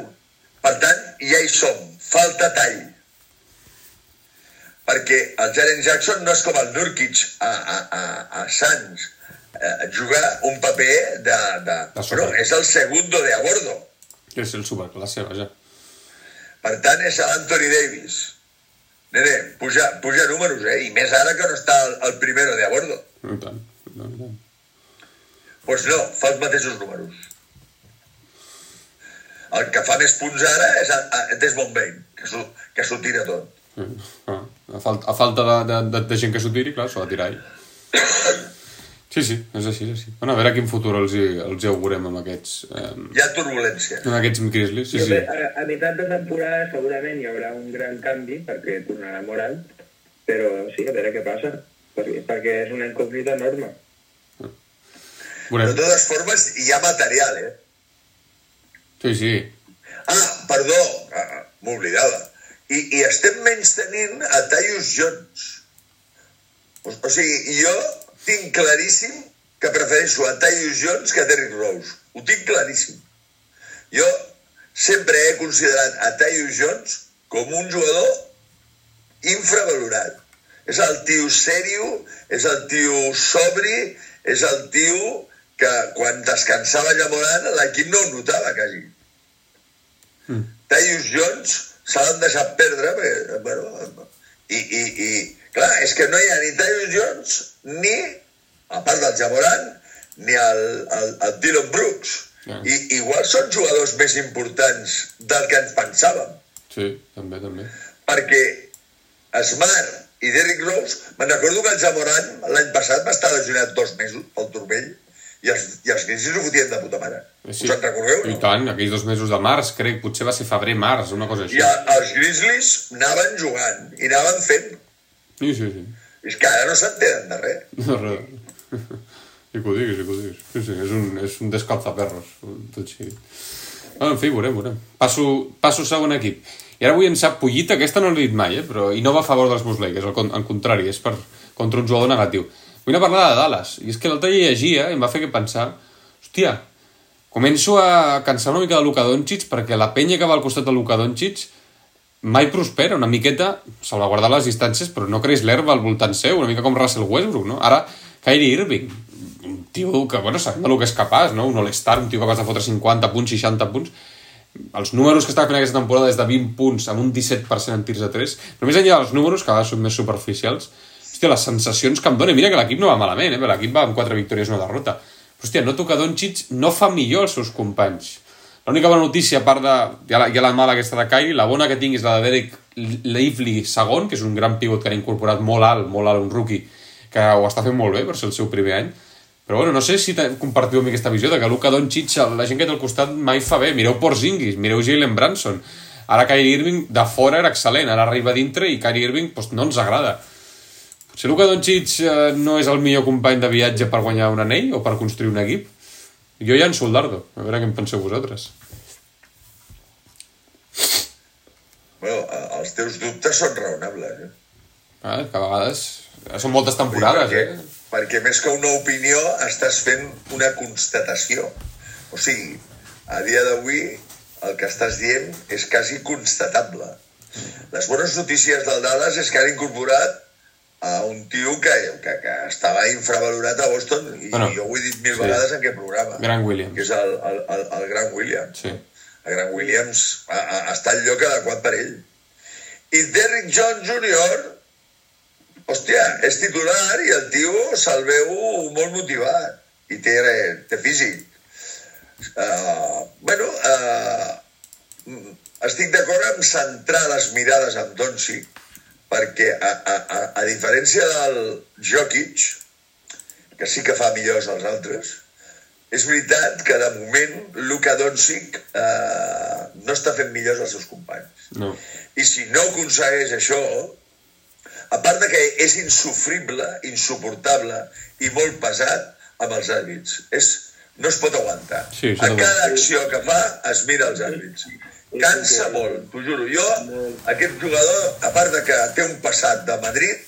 C: per tant, ja hi som. Falta tall. Perquè el Jaren Jackson no és com el Nurkic a, a, a, a Sants. Eh, juga un paper de... de,
A: De
C: bueno, és el segundo de a bordo.
A: És el superclasse, vaja.
C: Per tant, és l'Anthony Davis. Nene, puja, puja números, eh? I més ara que no està el, el primero de a bordo.
A: I tant. Tant.
C: Doncs pues no, fa els mateixos números. El que fa més punts ara és a, a Desmond Bain, que s'ho que tira tot.
A: Sí. Ah, a, falta, a falta de, de, de, de gent que s'ho tiri, clar, s'ho ha de tirar ell. Sí, sí, és així, és així. Bueno, a veure quin futur els hi, els hi augurem amb aquests, eh,
C: Hi ha turbulència.
A: amb aquests Grizzlies. Sí,
B: Jo
A: sí.
B: a, a meitat de temporada segurament hi haurà un gran canvi perquè tornarà Moral, però sí, a veure què passa, perquè, perquè és una incògnita enorme.
C: De
A: Veurem.
C: totes formes, hi ha material, eh?
A: Sí, sí.
C: Ah, perdó, ah, m'oblidava. I, I estem menys tenint a Tyus Jones. O, o sigui, jo tinc claríssim que prefereixo a Tyus Jones que a Derrick Rose. Ho tinc claríssim. Jo sempre he considerat a Tyus Jones com un jugador infravalorat. És el tio sèrio, és el tio sobri, és el tio que quan descansava Llamorant l'equip no ho notava quasi.
A: Mm.
C: Tyus Jones se l'han deixat perdre perquè, bueno, i, i, i clar, és que no hi ha ni Tyus Jones ni, a part del Jamoran ni el, el, el Dylan Brooks
A: Ja.
C: i igual són jugadors més importants del que ens pensàvem
A: Sí, també, també.
C: perquè Smart i Derrick Rose, me'n recordo que el Jamoran l'any passat va estar lesionat dos mesos pel turmell i els, i els Grizzlies ho fotien de puta mare.
A: Sí.
C: Us en recordeu?
A: I
C: No?
A: tant, aquells dos mesos de març, crec, potser va ser febrer-març, una cosa així.
C: I a, els Grizzlies anaven jugant i anaven fent.
A: Sí, sí, sí.
C: És que ara no s'entenen de res.
A: No, res. I que ho diguis, i que ho diguis. Sí, sí, és un, és un descalzaperros, tot així. Bueno, en fi, veurem, veurem. Passo, passo segon equip. I ara avui en sap Pollita, aquesta no l'he dit mai, eh? però, i no va a favor dels Bulls Lakers, al, con- al contrari, és per, contra un jugador negatiu. Vull anar a parlar de Dallas, i és que l'altre dia llegia i em va fer que pensar, hòstia, començo a cansar una mica de Luka Doncic perquè la penya que va al costat de Luka Doncic mai prospera, una miqueta salvaguardar les distàncies, però no creus l'herba al voltant seu, una mica com Russell Westbrook, no? Ara, Kyrie Irving, un tio que, bueno, sabem del que és capaç, no? Un all-star, un tio capaç de fotre 50 punts, 60 punts, els números que està fent aquesta temporada és de 20 punts amb un 17% en tirs de 3 però més enllà dels números, que a són més superficials hòstia, les sensacions que em dona mira que l'equip no va malament, eh? l'equip va amb 4 victòries i una derrota però, hòstia, noto que Doncic no fa millor els seus companys l'única bona notícia, a part de ja la, ja la mala aquesta de Kyrie, la bona que tinc és la de Derek Lively segon, que és un gran pivot que han incorporat molt alt, molt alt, un rookie que ho està fent molt bé per ser el seu primer any però bueno, no sé si compartiu amb aquesta visió de que Luka Doncic, la gent que té al costat mai fa bé. Mireu Porzingis, mireu Jalen Branson, Ara Kyrie Irving de fora era excel·lent, ara arriba dintre i Kyrie Irving doncs, no ens agrada. Potser Luka Doncic eh, no és el millor company de viatge per guanyar un anell o per construir un equip. Jo ja en soldardo, a veure què en penseu vosaltres.
C: Bueno, eh, els teus dubtes són raonables, eh?
A: Ah, que a vegades... Són moltes temporades,
C: perquè,
A: eh?
C: perquè més que una opinió estàs fent una constatació. O sigui, a dia d'avui el que estàs dient és quasi constatable. Les bones notícies del Dallas és que han incorporat a un tio que, que, que estava infravalorat a Boston i
A: Bueno,
C: jo ho he dit mil
A: sí.
C: vegades en aquest programa.
A: Grant Williams.
C: Que és el, el, el, el Grant Williams.
A: Sí.
C: El Grant Williams a, a, està al lloc adequat per ell. I Derrick Jones Jr., hòstia, és titular i el tio se'l veu molt motivat i té, té físic. Uh, bueno, uh, estic d'acord amb centrar les mirades en Doncic perquè a, a, a, a diferència del Jokic, que sí que fa millors els altres, és veritat que de moment Luka Doncic eh, no està fent millors els seus companys.
A: No.
C: I si no aconsegueix això, a part de que és insufrible, insuportable i molt pesat amb els àrbits. És, no es pot aguantar.
A: Sí,
C: a cada acció que fa es mira els àrbits. Cansa molt, t'ho juro. Jo, aquest jugador, a part de que té un passat de Madrid,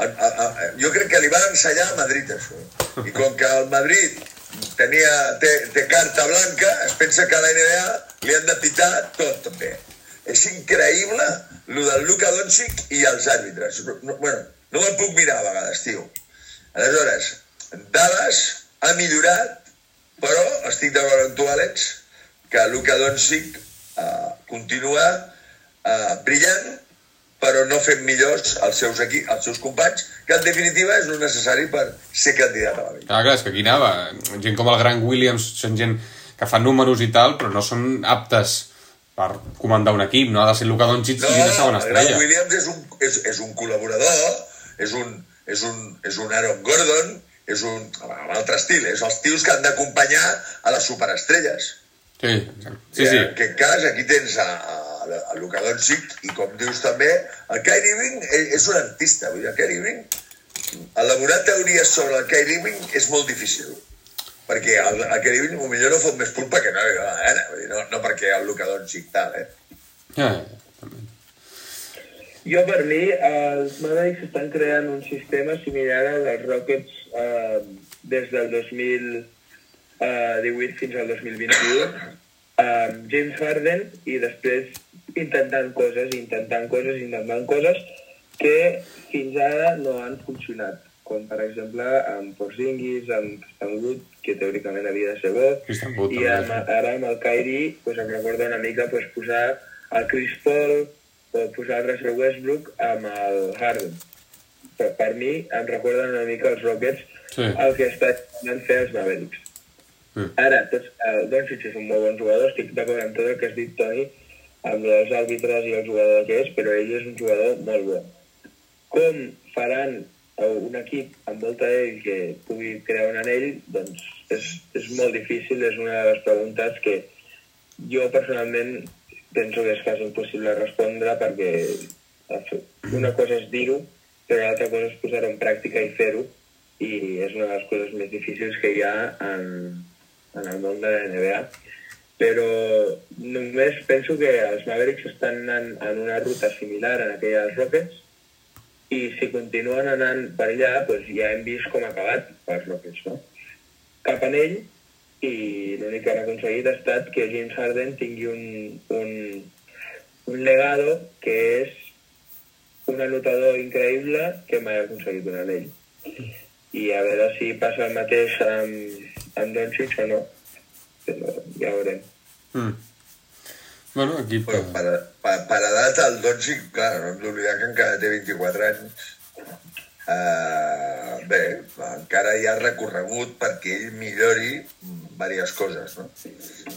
C: a, a, a, jo crec que li va ensenyar a Madrid això. I com que el Madrid tenia, té, té carta blanca, es pensa que a la NBA li han de pitar tot també. És increïble el del Luka Doncic i els àrbitres. No, no, bueno, no me'l puc mirar a vegades, tio. Aleshores, Dallas ha millorat, però estic d'acord amb tu, Àlex, que Luka Doncic eh, continua eh, brillant, però no fent millors els seus, equip, els seus companys, que en definitiva és un necessari per ser candidat a la Lliga.
A: Clar, clar, és que aquí anava. Gent com el Grant Williams són gent que fa números i tal, però no són aptes per comandar un equip. No ha de ser Luka Doncic
C: No,
A: i una segona estrella.
C: Williams és un, és, és un col·laborador, és un, és, un, és un Aaron Gordon, és un, amb altre estil, és els tios que han d'acompanyar a les superestrelles.
A: Sí, sí, sí.
C: En aquest cas, aquí tens a, a, a Luka Doncic i, com dius també, el Kyrie Irving és, és un artista. Vull dir, el Kyrie Irving, elaborar teories sobre el Kyrie Irving és molt difícil. Perquè el, el Kyrie Irving potser no fot més culpa que no gana. Vull dir, no, no perquè el Luka Doncic tal, eh?
A: Ja, ja.
B: Jo, per mi, els Mavericks estan creant un sistema similar al dels Rockets eh, des del 2018 fins al 2021, amb James Harden i després intentant coses, intentant coses, intentant coses que fins ara no han funcionat, com per exemple amb Porzingis, amb Christian Wood, que teòricament havia de ser bo, i amb, ara amb el Kyrie pues, em recorda una mica pues, posar el Chris Paul o posar el Russell Westbrook amb el Harden. Per, per mi em recorden una mica els Rockets
A: Sí.
B: el que intentant fer els Mavericks.
A: Mm.
B: Ara, tots, el Doncic és un molt bon jugador, estic d'acord amb tot el que has dit, Toni, amb els àrbitres i el jugador que és, però ell és un jugador molt bo. Com faran eh, un equip amb molta ell que pugui crear un anell, doncs és, és molt difícil, és una de les preguntes que jo personalment penso que és quasi impossible respondre perquè una cosa és dir-ho, però l'altra cosa és posar-ho en pràctica i fer-ho, i és una de les coses més difícils que hi ha en, en el món de la NBA. Però només penso que els Mavericks estan anant en una ruta similar a aquella dels Rockets i si continuen anant per allà, doncs ja hem vist com ha acabat els Rockets, no? Cap en ell i l'únic que han aconseguit ha estat que James Harden tingui un, un, un legado que és un anotador increïble que mai ha aconseguit un anell. I a veure si passa el mateix amb, no. Però ja ho veurem.
A: Mm. Bueno, aquí...
C: Bueno, per, per, per edat, el Doncic, clar, no hem d'oblidar que encara té 24 anys. Uh, bé, encara hi ha recorregut perquè ell millori diverses coses, no?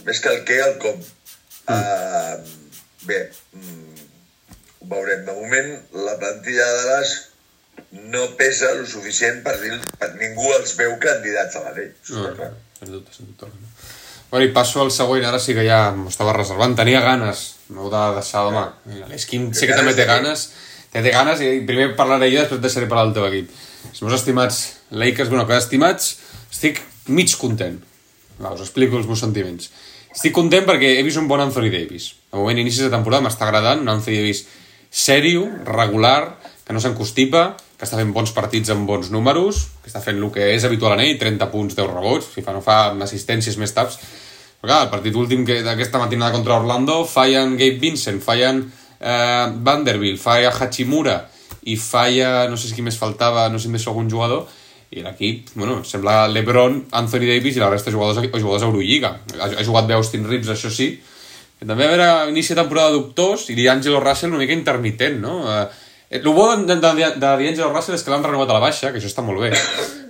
C: Més que el què, el com. Uh, bé, mm, ho veurem. De moment, la plantilla de les no pesa el suficient per dir per ningú els veu candidats a l'anell.
A: No,
C: No,
A: no, sens dubte, sens dubte. Bueno, i passo al següent, ara sí que ja m'ho estava reservant. Tenia ganes, m'heu de deixar, home. L'Esquim sé que també té ganes. Té, té ganes i primer parlaré jo, després deixaré parlar el teu equip. Els meus estimats Lakers, bueno, que estimats, estic mig content. Va, us explico els meus sentiments. Estic content perquè he vist un bon Anthony Davis. De moment, inicis de temporada m'està agradant, un Anthony Davis sèrio, regular, que no s'encostipa, que està fent bons partits amb bons números, que està fent el que és habitual en ell, 30 punts, 10 rebots, si fa, no fa assistències més taps. Però clar, el partit últim que d'aquesta matinada contra Orlando fallen Gabe Vincent, fallen eh, Vanderbilt, falla Hachimura i falla, no sé qui més faltava, no sé si deixo algun jugador, i l'equip, bueno, sembla LeBron, Anthony Davis i la resta de jugadors, jugadors Eurolliga. Ha, ha jugat bé Austin Reeves, això sí, també a veure, inici de temporada dubtós i D'Angelo Russell una mica intermitent, no? Eh, el bo de, de, de D'Angelo Russell és que l'han renovat a la baixa, que això està molt bé.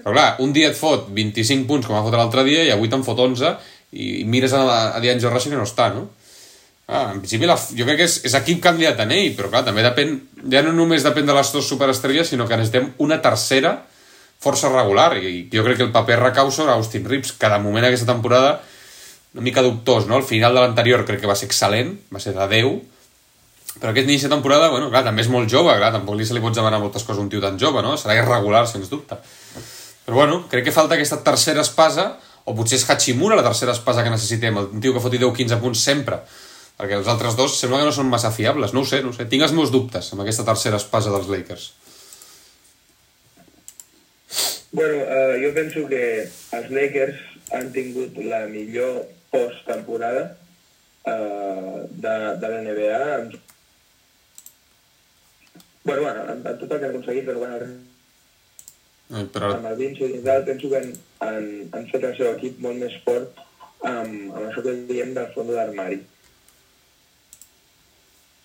A: Però clar, un dia et fot 25 punts, com va fotre l'altre dia, i avui te'n fot 11, i, mires a, a D'Angelo Russell que no està, no? Ah, en principi, la, jo crec que és, és equip candidat en ell, però clar, també depèn, ja no només depèn de les dues superestrelles, sinó que necessitem una tercera força regular, i jo crec que el paper recau sobre Austin Reeves, que de moment aquesta temporada una mica dubtós, no? El final de l'anterior crec que va ser excel·lent, va ser de 10, però aquest inici de temporada, bueno, clar, també és molt jove, clar, tampoc li se li pots demanar moltes coses a un tio tan jove, no? Serà irregular, sens dubte. Però bueno, crec que falta aquesta tercera espasa, o potser és Hachimura la tercera espasa que necessitem, un tio que foti 10-15 punts sempre, perquè els altres dos sembla que no són massa fiables, no ho sé, no ho sé. Tinc els meus dubtes amb aquesta tercera espasa dels Lakers.
B: Bueno, uh, jo penso que els Lakers han tingut la millor post-temporada uh, de, de la NBA amb Bueno, bueno, amb, amb tot el que han aconseguit, però bueno,
A: Eh, però...
B: amb el Vinci i tal, penso que han, han, han fet el seu equip molt més fort amb, amb això que diem del fons d'armari.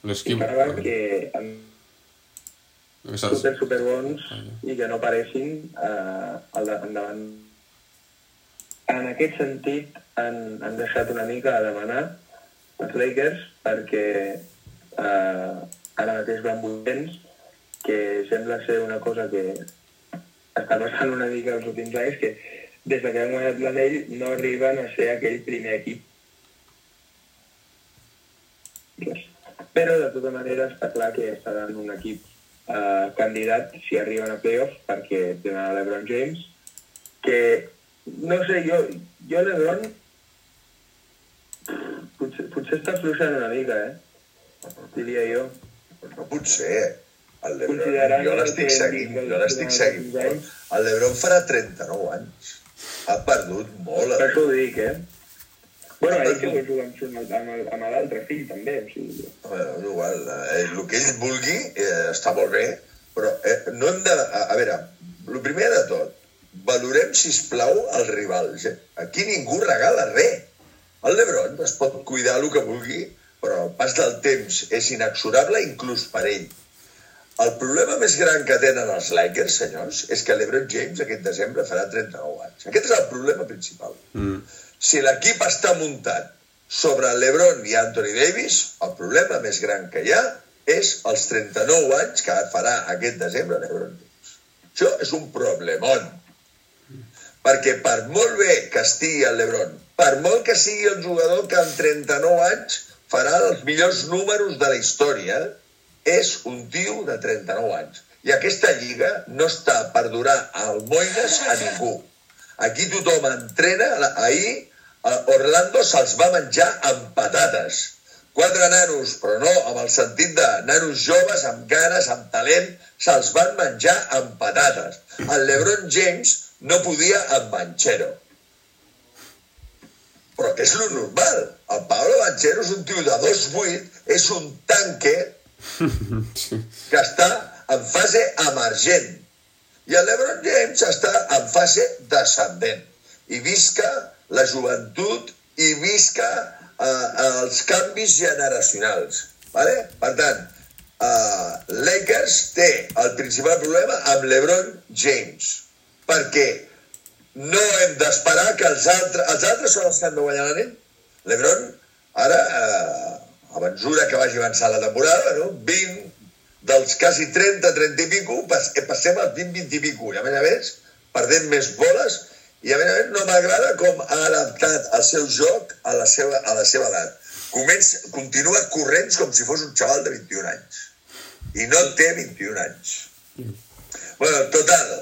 B: I
A: L'esquim...
B: cada que amb super, super bons i que no paressin eh, al endavant. En aquest sentit, han, han deixat una mica a demanar els Lakers perquè eh, ara mateix van vuitens, que sembla ser una cosa que està passant una mica els últims anys, que des de que han guanyat l'anell no arriben a ser aquell primer equip. Però, de tota manera, està clar que estaran un equip eh, candidat si arriben a playoffs perquè tenen a l'Ebron James, que, no sé, jo, jo l'Ebron potser, potser està fluixant una mica, eh? Diria jo.
C: No pot ser. El Lebron, jo l'estic seguint, jo l'estic seguint. El Lebron farà 39 anys. Ha perdut molt.
B: Per això ho dic, eh? Bueno, ell que vol jugar amb l'altre fill, també, o sigui...
C: Bueno, és igual. Eh, el que ell vulgui eh, està molt bé, però eh, no hem de... A, a veure, el primer de tot, valorem, si plau el rival. Aquí ningú regala res. El Lebron es pot cuidar el que vulgui, però el pas del temps és inexorable inclús per ell. El problema més gran que tenen els Lakers, senyors, és que l'Ebron James aquest desembre farà 39 anys. Aquest és el problema principal.
A: Mm.
C: Si l'equip està muntat sobre l'Ebron i Anthony Davis, el problema més gran que hi ha és els 39 anys que farà aquest desembre l'Ebron James. Això és un problemon. Perquè per molt bé que estigui el l'Ebron, per molt que sigui el jugador que amb 39 anys farà els millors números de la història, és un tio de 39 anys. I aquesta lliga no està per durar almoines a ningú. Aquí tothom entrena. Ahir a Orlando se'ls va menjar amb patates. Quatre nanos, però no amb el sentit de nanos joves, amb ganes, amb talent, se'ls van menjar amb patates. El LeBron James no podia amb Banchero. Però que és lo normal. El Pablo Banchero és un tio de 2'8", és un tanque que està en fase emergent. I el LeBron James està en fase descendent. I visca la joventut i visca eh, els canvis generacionals. Vale? Per tant, eh, Lakers té el principal problema amb LeBron James. Perquè no hem d'esperar que els altres... Els altres són els que han de guanyar l'anell. L'Ebron, ara, eh, a mesura que vagi avançant la temporada, no? 20 dels quasi 30, 30 i pico, eh, passem als 20, 20 i pico. I a més a més, perdem més boles I a més a més no m'agrada com ha adaptat el seu joc a la seva, a la seva edat. Comença, continua corrents com si fos un xaval de 21 anys. I no té 21 anys. Bueno, total,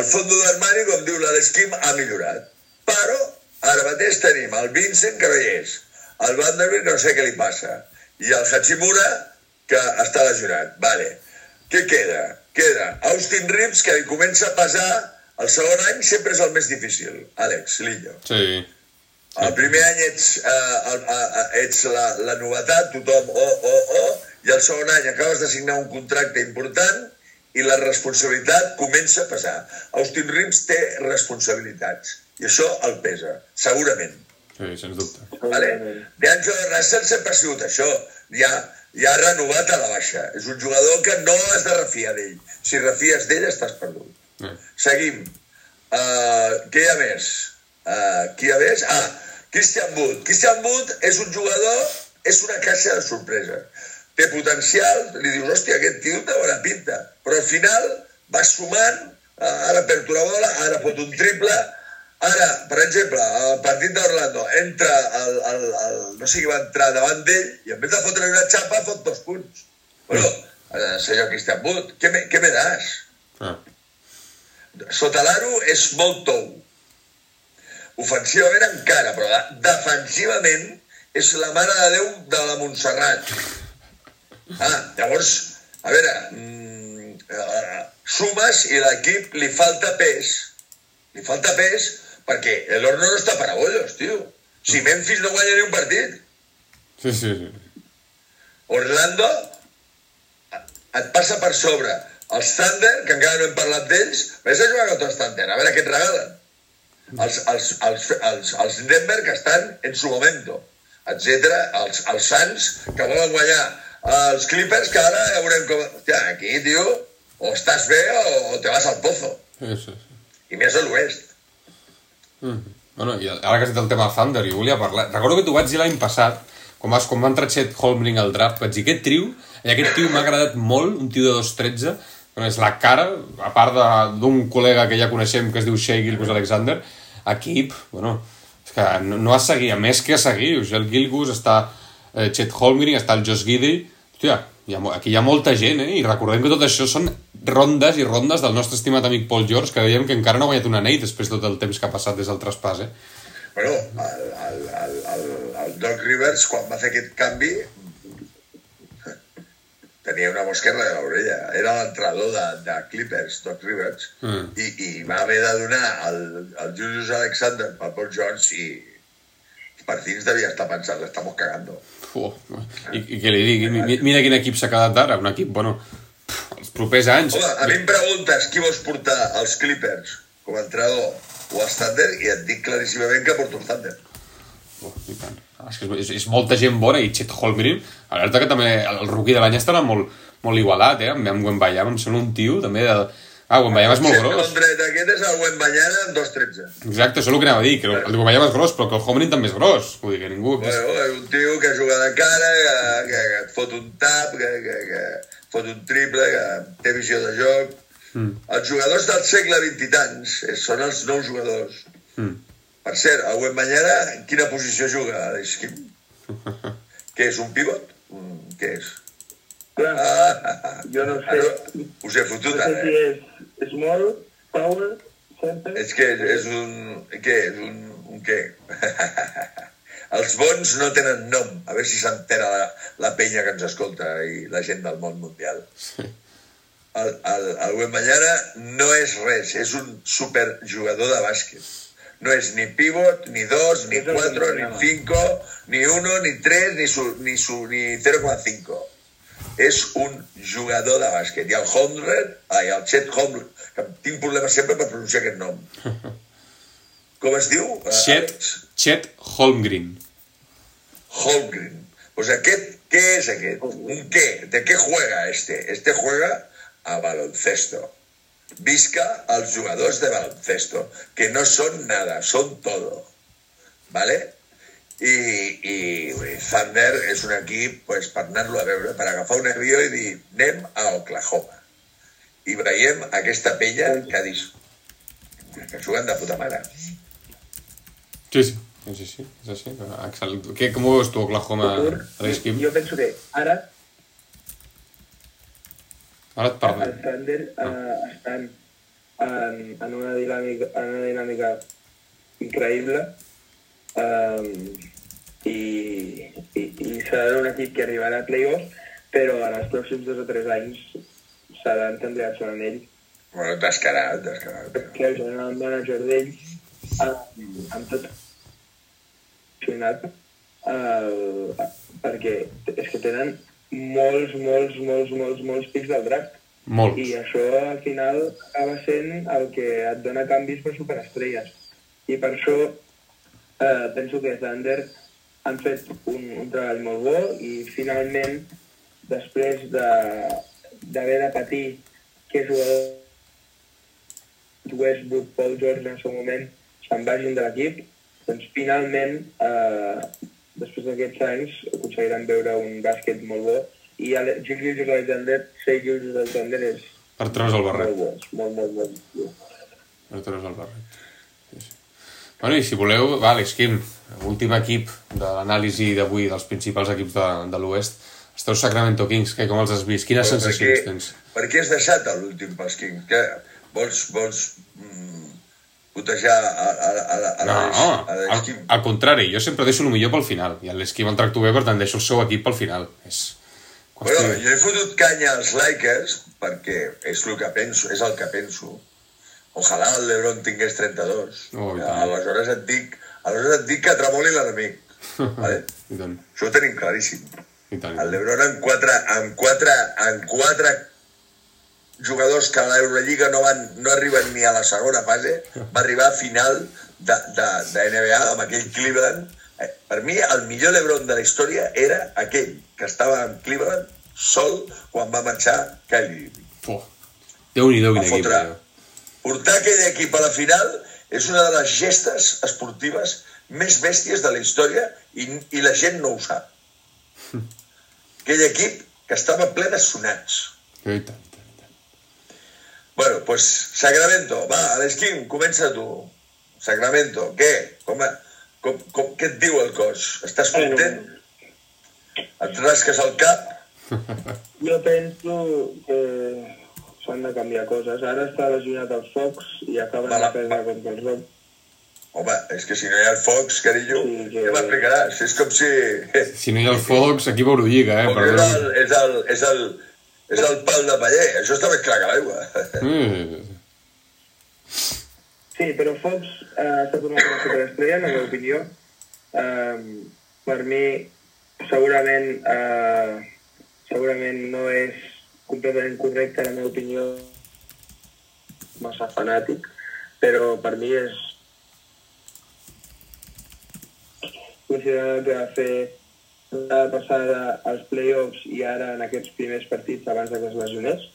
C: el fondo d'armari, com diu l'Alesquim, ha millorat. Però ara mateix tenim el Vincent, que el Vanderbilt, no sé què li passa, i el Hachimura, que està lesionat. Vale. Què queda? Queda Austin Reeves, que li comença a pesar el segon any sempre és el més difícil. Àlex, Lillo.
A: Sí.
C: El primer any ets, uh, el, uh, ets la, la novetat, tothom, oh, oh, oh, i el segon any acabes de signar un contracte important i la responsabilitat comença a pesar. Austin Reeves té responsabilitats i això el pesa, segurament.
A: Sí, sens dubte.
C: Vale? D'Angelo Russell sempre ha sigut això. Ja, ja ha renovat a la baixa. És un jugador que no has de refiar d'ell. Si refies d'ell, estàs perdut.
A: Sí.
C: Seguim. Uh, què hi ha més? Uh, qui hi ha més? Ah, Christian Wood. Christian Wood és un jugador, és una caixa de sorpreses. Té potencial, li dius, hòstia, aquest tio té bona pinta. Però al final va sumant, uh, ara perd una bola, ara fot un triple, ara, per exemple, al partit d'Orlando, entra el, el, el, no sé qui va entrar davant d'ell i en vez de fotre una xapa fot dos punts. Bueno, eh, senyor Christian Wood, què me, què me das?
A: Ah.
C: Sota l'aro és molt tou. Ofensivament encara, però de- defensivament és la mare de Déu de la Montserrat. Ah, llavors, a veure, mm, eh, sumes i l'equip li falta pes. Li falta pes perquè l'Horno no està per a bollos, tio. Si Memphis no guanya ni un partit,
A: Sí, sí, sí.
C: Orlando et passa per sobre. Els Thunder, que encara no hem parlat d'ells, vés a jugar contra els Thunder, a veure què et regalen. Els, els, els, els, els Denver, que estan en su momento, etc. Els, els Suns, que volen guanyar. Els Clippers, que ara ja veurem com... Hòstia, aquí, tio, o estàs bé o, o te vas al pozo.
A: sí, sí, sí.
C: I més a l'oest.
A: Mm. Bueno, i ara que has dit el tema Thunder, jo volia parlar... Recordo que t'ho vaig dir l'any passat, quan, vas, quan va entrar Chet Holmgren al draft, vaig dir, aquest trio, i aquest tio m'ha agradat molt, un tio de 2'13, bueno, és la cara, a part d'un col·lega que ja coneixem, que es diu Shea Gilgus Alexander, equip, bueno, és que no, no a seguir, a més que a seguir, el Gilgus està eh, Chet Holmgren, està el Josh Gidey, hòstia, hi ha, aquí hi ha molta gent, eh? I recordem que tot això són rondes i rondes del nostre estimat amic Paul George, que dèiem que encara no ha guanyat una anell després de tot el temps que ha passat des del traspàs, eh?
C: Bueno, el, el, el, el, el Doc Rivers, quan va fer aquest canvi, tenia una mosquerra a l'orella. Era l'entrenador de, de Clippers, Doc Rivers,
A: Mm.
C: i, i va haver de donar el, el Julius Alexander per Paul Jones i partits devia estar pensant, estamos cagando.
A: I, I què li digui? Mi- Mira quin equip s'ha quedat ara, un equip, bueno, pff, els propers anys...
C: Home, a mi em preguntes qui vols portar als Clippers com a entrenador o als Thunder i et dic claríssimament que porto els Thunder.
A: Uf, i tant. Ah, És, que és, és molta gent bona i Chet Holmgren, alerta que també el rookie de l'any estarà molt, molt igualat, eh? Amb, Wembayama, em sembla un tio també de... Ah, Wembayama és molt gros.
C: El dret aquest és el Wembanyama en 2-13.
A: Exacte, això és el que anava a dir, que el, el Wembayama és gros, però que el Holmgren també és gros. Vull dir que ningú...
C: Bueno, és un tio que juga de cara, que, que, que et fot un tap, que, que, que fot un triple, que té visió de joc.
A: Mm.
C: Els jugadors del segle XX i tants eh, són els nous jugadors.
A: Mm.
C: Per cert, el Wembanyama, en quina posició juga, Alexim? Què és, un pivot? Un, què és?
B: Clar,
C: Ah,
B: jo no sé.
C: ara us he
B: No
C: fotut,
B: sé
C: ara,
B: si
C: eh?
B: és small, power, center...
C: És que és un... Què és? Un, un què? Els bons no tenen nom. A veure si s'entera la, la penya que ens escolta i la gent del món mundial. El, el, el Wembanyama no és res, és un superjugador de bàsquet. No és ni pivot, ni dos, ni cuatro, ni cinco, ni uno, ni tres, ni, su, ni, su, ni 0,5. És un jugador de bàsquet. I el Holmgren, ai, el Chet Holmgren, que tinc problemes sempre per pronunciar aquest nom. Com es diu? eh,
A: Chet? Chet Holmgren.
C: Holmgren. Pues aquest, què és aquest? Un què? ¿De qué juega este? Este juega a baloncesto. Visca als jugadors de baloncesto, que no són nada, són todo. ¿Vale? I, i Thunder és un equip pues, per anar-lo a veure, per agafar un avió i dir anem a Oklahoma. I veiem aquesta penya que dius que juguen de puta mare.
A: Sí, sí. Sí, sí, sí, és així. Excel·lent. Què, com ho veus tu, Oklahoma,
B: Futur,
A: Riskim?
B: jo penso que ara
A: Ara et parlo.
B: el Thunder eh, estan en, en, una dinàmica, en una dinàmica increïble um, i, i, i serà un equip que arribarà a playoffs però en els pròxims dos o tres anys seran candidats a l'anell
C: Bueno, descarat, descarat.
B: que el general manager d'ells amb, amb tot funcionat eh, perquè és que tenen molts, molts, molts, molts, molts pics del draft
A: Molt.
B: i això al final acaba sent el que et dona canvis per superestrelles. I per això eh, penso que Thunder han fet un, un treball molt bo i finalment, després de- d'haver de, patir que jugadors Westbrook, Paul George en el seu moment se'n vagin de l'equip, doncs finalment, eh, després d'aquests anys, aconseguiran veure un bàsquet molt bo i el Gil Gilgis Alexander, ser Gilgis Alexander és
A: Per treure's el barret.
B: molt bo, molt, molt, molt.
A: Per treure's el barret. Bueno, i si voleu, va, Alex Kim, últim equip de l'anàlisi d'avui dels principals equips de, de l'Oest. Esteu Sacramento Kings, que com els has vist? Quines
C: Però
A: sensacions
C: per què-
A: tens?
C: Per què has deixat l'últim pels Kings? Que vols, vols mm, putejar a, a, a, a,
A: No,
C: a
A: al, al contrari, jo sempre deixo el millor pel final, i l'Esquim el tracto bé, per tant deixo el seu equip pel final. És qüestió...
C: Bueno, jo he fotut canya als Lakers perquè és el que penso, és el que penso. Ojalà el LeBron tingués 32.
A: Oh, tant.
C: aleshores et dic, aleshores et dic que tremoli l'enemic. vale?
A: I tant,
C: Això ho tenim claríssim.
A: i tant.
C: El LeBron en quatre, en quatre, en quatre jugadors que a l'Eurolliga no, van, no arriben ni a la segona fase, va arribar a final de, de, de NBA amb aquell Cleveland. Eh, Per mi, el millor LeBron de la història era aquell que estava en Cleveland sol quan va marxar Kylie.
A: Fuh. Déu-n'hi-do, quin equip.
C: fotre. Portar aquell equip a la final és una de les gestes esportives més bèsties de la història i, i la gent no ho sap. Aquell equip que estava ple de sonats.
A: I tant, i tant.
C: Bueno, pues Sacramento, va, Alesquim, comença tu. Sacramento, què? Com, com, com, què et diu el cos? Estàs content? Et rasques el cap?
B: Jo penso que s'han de canviar coses. Ara està lesionat els Fox i acaben
C: Vale.
B: de perdre contra els Rocs.
C: Home, és que si no hi ha el Fox, carinyo,
B: Sí, que-
C: què m'explicaràs? És com si...
A: Si no hi ha el Fox, equip a Eurolliga, eh?
C: Com és, el, és, el, és, el, és el pal de paller. Això està més clar que l'aigua.
A: Mm.
B: Sí, però Fox eh, ha estat una superestrella, en la meva opinió. Eh, per mi, segurament, eh, segurament no és completament correcte, la meva opinió, massa fanàtic, però per mi és considerant que va fer la passada als playoffs i ara en aquests primers partits abans que es lesionés.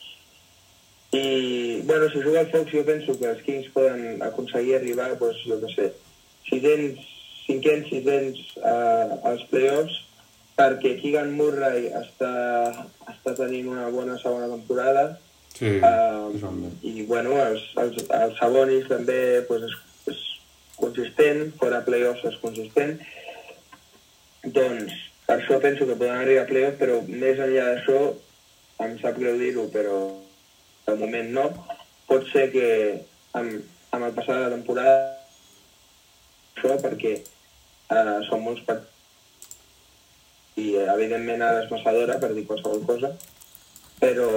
B: I, bueno, si juga al Fox jo penso que els Kings poden aconseguir arribar, doncs, jo què sé, sisens, cinquens, sisens uh, als playoffs, perquè Keegan Murray està, està tenint una bona segona temporada,
A: Sí, bé.
B: I, bueno, els, els, els Sabonis també pues, és, és consistent, fora playoffs és consistent. Doncs, per això penso que poden arribar a playoffs, però més enllà d'això, em sap greu dir-ho, però de moment no. Pot ser que amb, amb el passar de la temporada això perquè eh, són molts partits i eh, evidentment ara és massadora per dir qualsevol cosa però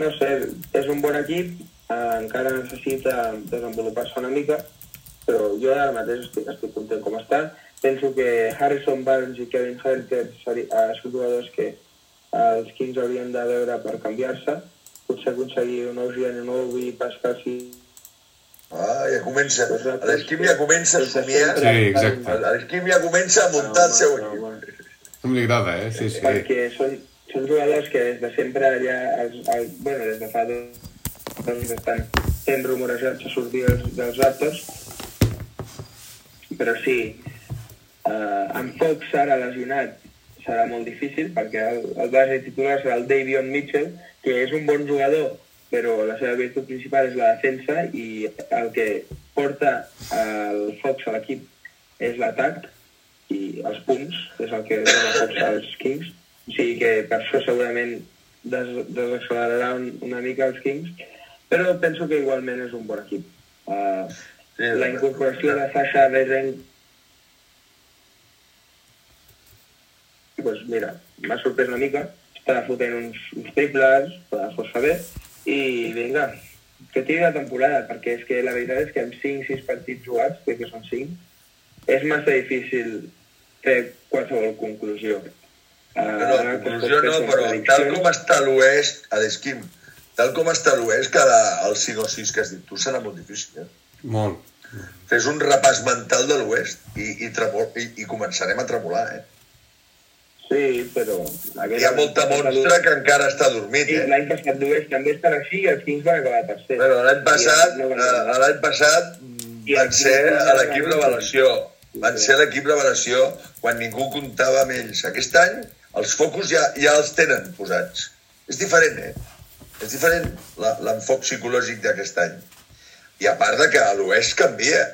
B: no sé, és un bon equip eh, encara necessita desenvolupar-se una mica però jo ara mateix estic, estic content com està penso que Harrison Barnes i Kevin Herter eh, són jugadors que eh, els Kings haurien de veure per canviar-se potser aconseguir un OG Anunobi, Pascal si
C: Ah, ja comença. L'Esquim ja comença a somiar.
A: Sí, exacte.
C: L'Esquim ja comença a muntar el seu
B: No,
C: equip.
A: Com li agrada, eh? Sí, sí.
B: perquè són, són jugadors que des de sempre ja, els, el, bueno, des de fa dos anys estan sent rumorejats a sortir dels, dels Raptors, però sí, eh, amb Fox ara lesionat serà molt difícil perquè el, el base titular serà el Davion Mitchell, que és un bon jugador, però la seva virtut principal és la defensa i el que porta el Fox a l'equip és l'atac i els punts, és el que dona Fox als Kings. O sigui que per això segurament des, desaccelerarà un, una mica els Kings, però penso que igualment és un bon equip. Uh,
C: Sí,
B: la incorporació de Sasha Resen pues mira, m'ha sorprès una mica, està fotent uns, uns triples, però força bé, i vinga, que tiri la temporada, perquè és que la veritat és que amb 5-6 partits jugats, crec que són 5, és massa difícil fer qualsevol conclusió. Uh,
C: No, no, conclusió no, però tal com està l'oest, a l'Esquim, tal com està l'oest, cada el 5 o 6 que has dit tu serà molt difícil. Eh?
A: Molt.
C: Fes un repàs mental de l'oest i, i, tremol, i, i començarem a tremolar, eh?
B: Sí, però...
C: Hi ha molta monstre que encara està dormit,
B: Sí,
C: eh?
B: l'any passat l'Oest també estan així i els Kings van acabar tercer.
C: Bueno, l'any passat, eh, l'any passat van
B: aquí
C: ser a l'equip
B: acabar.
C: Van ser l'equip revelació quan ningú comptava amb ells. Aquest any els focus ja, ja els tenen posats. És diferent, eh? És diferent la- l'enfoc psicològic d'aquest any. I a part de que a l'oest canvia.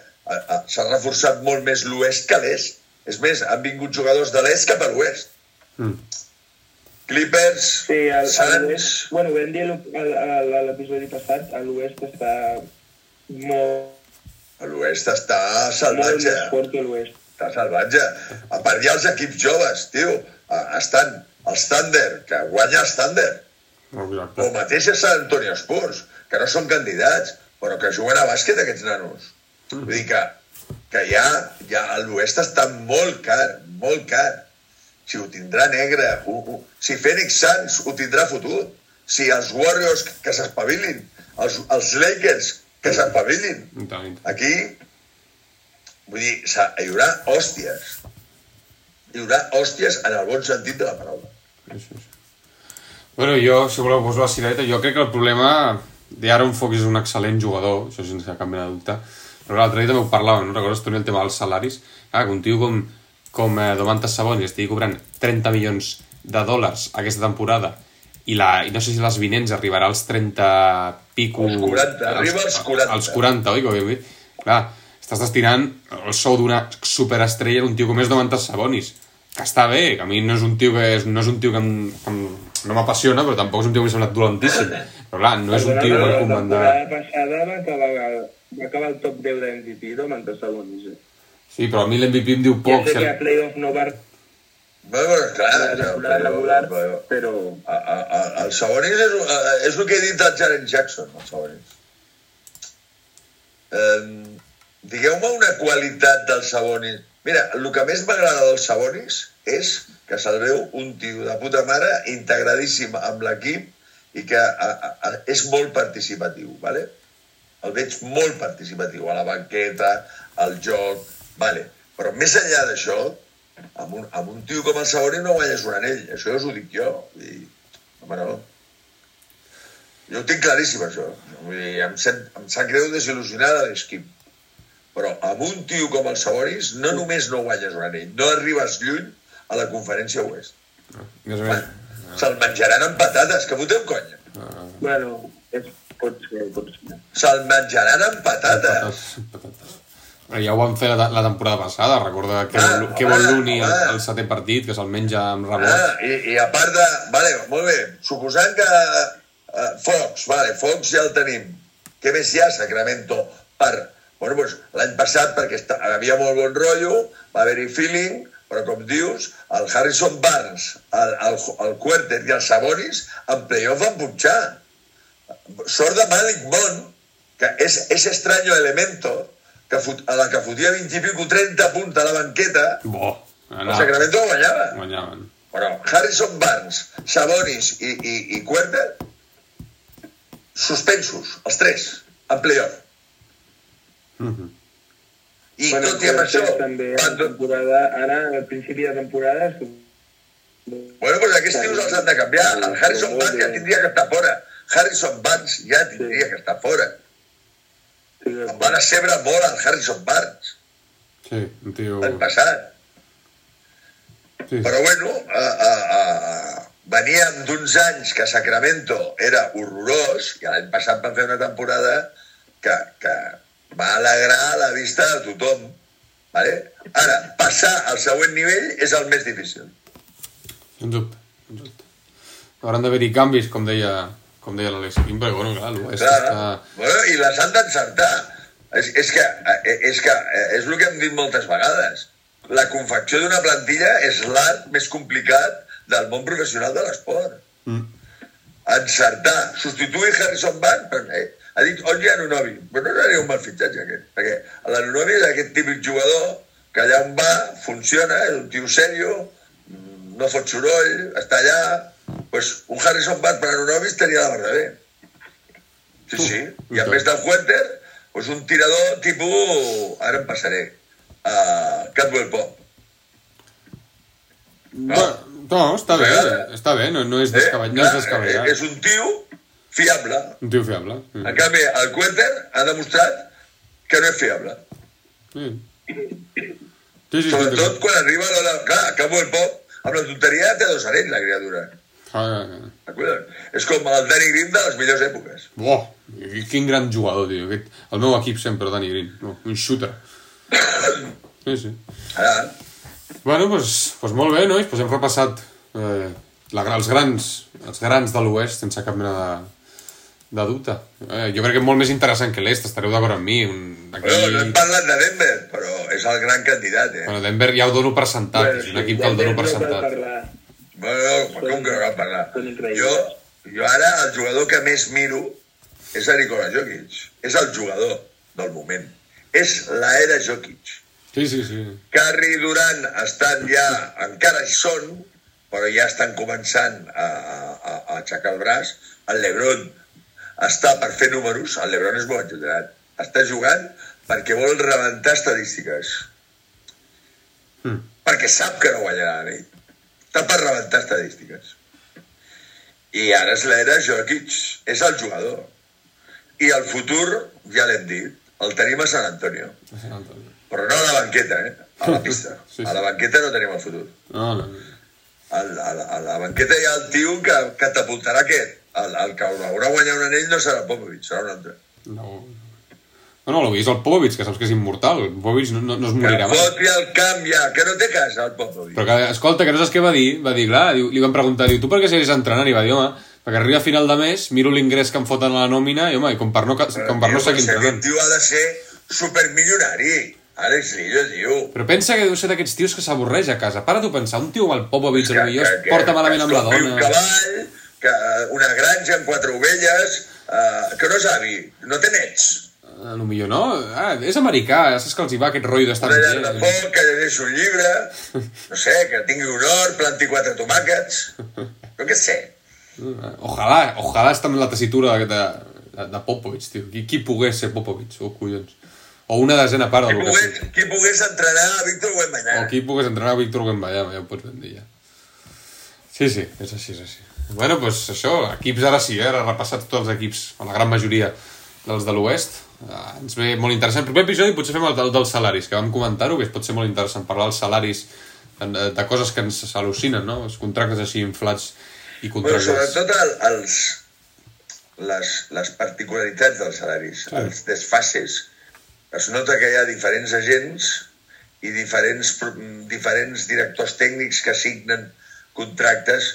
C: S'ha reforçat molt més l'oest que l'est. És més, han vingut jugadors de l'est cap a l'oest.
A: Mm.
C: Clippers,
B: Sí, el, el
C: Suns...
B: bueno, ho vam dir a l'ep- a- a l'episodi passat, a l'Oest està molt,
C: l'oest està
B: molt
C: salvatge.
B: més fort que l'Oest.
C: Està salvatge. A part hi ha els equips joves, tio. Ah, Estan els Thunder, que guanya els Thunder.
A: Exacte.
C: O mateix a Sant Antonio Spurs, que no són candidats, però que juguen a bàsquet aquests nanos. Vull dir que, que ja, ja a l'oest està molt car, molt car. Si ho tindrà negre, ho, ho, si Phoenix Suns ho tindrà fotut, si els Warriors que s'espavilin, els, els Lakers que
A: tant.
C: Aquí, vull dir, hi haurà hòsties. Hi haurà hòsties en el bon sentit de la paraula.
A: Sí, sí, sí. Bueno, jo, si voleu posar la cirereta, jo crec que el problema d'Aaron Fox és un excel·lent jugador, això sense cap mena de dubte, però l'altre dia també ho parlàvem, no recordes, Toni, el tema dels salaris? Ah, que un tio com, com eh, Domantas Sabonis estigui cobrant 30 milions de dòlars aquesta temporada i, la, i no sé si les vinents arribarà als 30 pico...
C: Als 40, arriba als 40.
A: Als 40, oi, que dit? Clar, estàs destinant el sou d'una superestrella en un tio com és Domantas Sabonis, que està bé, que a mi no és un tio que, és, no és un tio que, em, que em, no m'apassiona, però tampoc és un tio que m'ha semblat dolentíssim. Però clar, no és un tio per
B: la
A: comandar...
B: temporada passada va acabar, va acabar el top 10 de MVP Domantas Sabonis. Eh?
A: Sí, però a mi l'MVP em diu
B: Ja
A: poc.
B: sé
A: si
B: que a playoff no va
C: Bueno, clar,
B: la temporada
C: però-
B: regular,
C: però-
B: però...
C: a, a, a, el Sabonis és, a, és el que he dit al Jaren Jackson, el Sabonis. Eh, Digueu-me una qualitat del Sabonis. Mira, el que més m'agrada del Sabonis és que se'l veu un tio de puta mare integradíssim amb l'equip i que a, a, a, és molt participatiu, ¿vale? El veig molt participatiu a la banqueta, al joc, vale. però més enllà d'això, amb un, amb un tio com el Sabonis no guanyes un anell, això us ho dic jo. Dir, home, no. Jo ho tinc claríssim, això. Vull dir, em, sent, em sap greu desil·lusionar de l'esquip. Però amb un tio com el Sabonis no només no guanyes un anell, no arribes lluny a la conferència oest.
A: Més o menys.
C: Se'l menjaran amb patates, que foteu conya.
B: Bueno, és, pot ser, pot ser.
C: Se'l menjaran amb patates.
A: Patates, patates. Ja ho van fer la, la temporada passada, recorda que,
C: Ah,
A: que vol
C: home,
A: l'Uni el,
C: home.
A: el setè partit, que se'l menja amb rebot.
C: Ah, i, I a part de... Vale, molt bé, suposant que uh, Fox, vale, Fox ja el tenim. Què més hi ha, Sacramento? Per... Bueno, doncs, l'any passat, perquè està, havia molt bon rotllo, va haver-hi feeling, però com dius, el Harrison Barnes, el, el, el Quartet i el Sabonis en playoff van punxar. Sort de Malik Mon, que és, és extraño elemento, que fot, a la que fotia 20 i pico 30 punts a la banqueta,
A: Bo.
C: el Sacramento guanyava.
A: Guanyaven.
C: Però Harrison Barnes, Sabonis i, i, i Quartet, suspensos, els tres, en playoff.
A: Mhm.
C: I bueno, tot i amb això,
B: també
C: van,
B: la temporada, ara, al principi de temporada,
C: bueno, doncs aquests tios els han de canviar. El Harrison Barnes ja tindria que estar fora. Harrison Barnes ja tindria que estar fora.
B: Sí,
C: Em va decebre molt el Harrison Barnes
A: Sí, un tio...
C: l'any passat.
A: Sí,
C: Però bueno, uh, uh, uh, veníem d'uns anys que Sacramento era horrorós, i l'any passat van fer una temporada que, que va alegrar la vista de tothom. Vale? Ara, passar al següent nivell és el més difícil.
A: Sens dubte, sens dubte. Hauran d'haver-hi canvis, com deia, com deia l'Alex Quim, perquè, bueno, clar, l'Oest
C: Clar,
A: està...
C: bueno, i les han d'encertar. És, és, que, eh, és que eh, és el que hem dit moltes vegades. La confecció d'una plantilla és l'art més complicat del món professional de l'esport.
A: Mm.
C: Encertar, substituir Harrison Barnes, però, eh, ha dit Olgi Anunobi, però no seria un mal fitxatge aquest, perquè l'Anunobi és aquest típic jugador que allà on va, funciona, és un tio sèrio, mm, no fot soroll, està allà, pues, un Harrison Barnes per Anunobi estaria la mar de bé. Sí, sí. I a més del Huerter, pues un tirador tipus... Ara em passaré. Uh, Catwell Pop.
A: No, no està bé, està bé, no, no és descabellat. No és descabellat.
C: és un tio fiable.
A: Un tio fiable. Mm.
C: En canvi, el Quenter ha demostrat que no és fiable.
A: Sí. Sí, sí, sí,
C: Sobretot
A: sí.
C: quan arriba l'hora... Clar, Catwell Pop, amb la tonteria té dos anells, la criatura.
A: Ah, ah, ah.
C: És com el Danny Green de les millors èpoques.
A: Buah, quin gran jugador, tio. Aquest, el meu equip sempre, Dani Green. No, un shooter. Sí, sí.
C: Ara,
A: Bueno, doncs pues, pues molt bé, nois. Pues hem repassat eh, la, els grans els grans de l'Oest sense cap mena de, de dubte. Eh, jo crec que és molt més interessant que l'Est, estareu d'acord amb mi. Un, aquí...
C: bueno, no hem parlat de Denver, però és el gran candidat, eh?
A: Bueno, Denver ja ho dono per sentat,
B: Bueno,
A: és un equip que el dono per
B: no
A: sentat.
C: Bueno, com que
B: increïbles.
C: Jo, jo ara el jugador que més miro és a Nikola Jokic. És el jugador del moment. És l'era Jokic.
A: Sí, sí, sí.
C: Curry i Durant estan ja, encara hi són, però ja estan començant a, a, a aixecar el braç. El Lebron està per fer números, el Lebron és molt ajudat. Està jugant perquè vol rebentar estadístiques.
A: Mm.
C: Perquè sap que no guanyarà l'anell. Està per rebentar estadístiques. I ara és l'era Jokic, és el jugador. I el futur, ja l'hem dit, el tenim a San Antonio.
A: Sant Antoni.
C: Però no a la banqueta, eh? A la pista.
A: Sí, sí.
C: A la banqueta no tenim el futur.
A: No, no.
C: A la, a la, a la banqueta hi ha el tio que catapultarà aquest. El, el que haurà guanyat un anell no serà Popovich, serà un altre.
A: No, no, no vist el Popovich, que saps que és immortal. El Popovich no, no, no es
C: Que
A: morirà mai.
C: foti el camp ja, que no té casa el Popovich.
A: Però que, escolta, que no saps què va dir? Va dir, clar, diu, li van preguntar, diu, tu per què seguis entrenant? I va dir, home, perquè arriba a final de mes, miro l'ingrés que em foten a la nòmina i, home, i com per no, com per no seguir entrenant.
C: Aquest tio ha de ser supermilionari. Alex Lillo, tio.
A: Però pensa que deu ser d'aquests tios que s'avorreix a casa. Para tu pensar, un tio amb el Popovich,
C: Que-
A: potser es
C: que-
A: porta
C: que-
A: malament
C: que
A: amb la dona...
C: Un cavall, que una granja amb quatre ovelles, uh, que no és avi, no té nets.
A: A lo millor no. Ah, és americà, saps que els hi va aquest rotllo d'estar
C: Una llar de foc, que llegeixi un llibre, no sé, que tingui un hort, planti quatre tomàquets, jo què sé.
A: Ojalà, ojalà estar en la tessitura de, de, de Popovich, tio. Qui, qui pogués ser Popovich, oh, collons. O una desena part del que
C: pogués,
A: sigui.
C: qui pogués entrenar a Víctor
A: O
C: Wembanyama.
A: qui pogués entrenar a Víctor Wembanyama, ja ho pots ben dir, ja. Sí, sí, és així, és així. Bueno, doncs això, equips ara sí, eh? ara repassats tots els equips, o la gran majoria dels de l'Oest. Ah, ens ve molt interessant. El primer episodi potser fem el, del- dels salaris, que vam comentar-ho, que pot ser molt interessant parlar dels salaris de, de coses que ens al·lucinen, no? Els contractes així inflats i
C: Bueno,
A: contractes...
C: sobretot el, els, les, les particularitats dels salaris,
A: Sí.
C: els desfases. Es nota que hi ha diferents agents i diferents, diferents directors tècnics que signen contractes.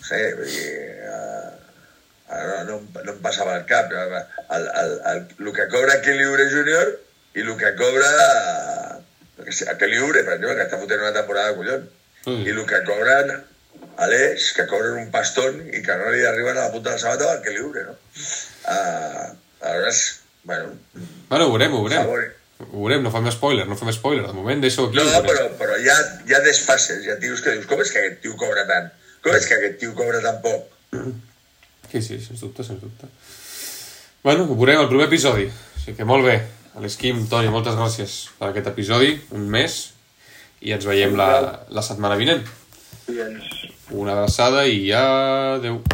C: No sé, vull dir, eh, ara no, no em passava al cap. El, el, el, el, el que cobra Kelly Oubre Jr. i el que cobra a Kelly Oubre, per exemple, que està fotent una temporada de collons.
A: Mm.
C: I el que cobren Aleix, que cobren un paston i que no li arriben a la punta de la sabata al que li obre, no? Uh, aleshores, bueno,
A: Bueno, ho veurem, ho veurem. Ho veurem, no fem spoiler, no fem spoiler. De moment deixo aquí.
C: No,
A: veurem.
C: però, però hi, ha, hi ha desfases, hi ha tios que dius, com és que aquest tio cobra tant? Com és que aquest tio cobra tan poc?
A: Sí, sí, sens dubte, sens dubte. Bueno, ho veurem al primer episodi. Així que molt bé. L'esquim, Toni, moltes gràcies per aquest episodi, un mes, i ens veiem la, la setmana vinent. Una abraçada i adeu.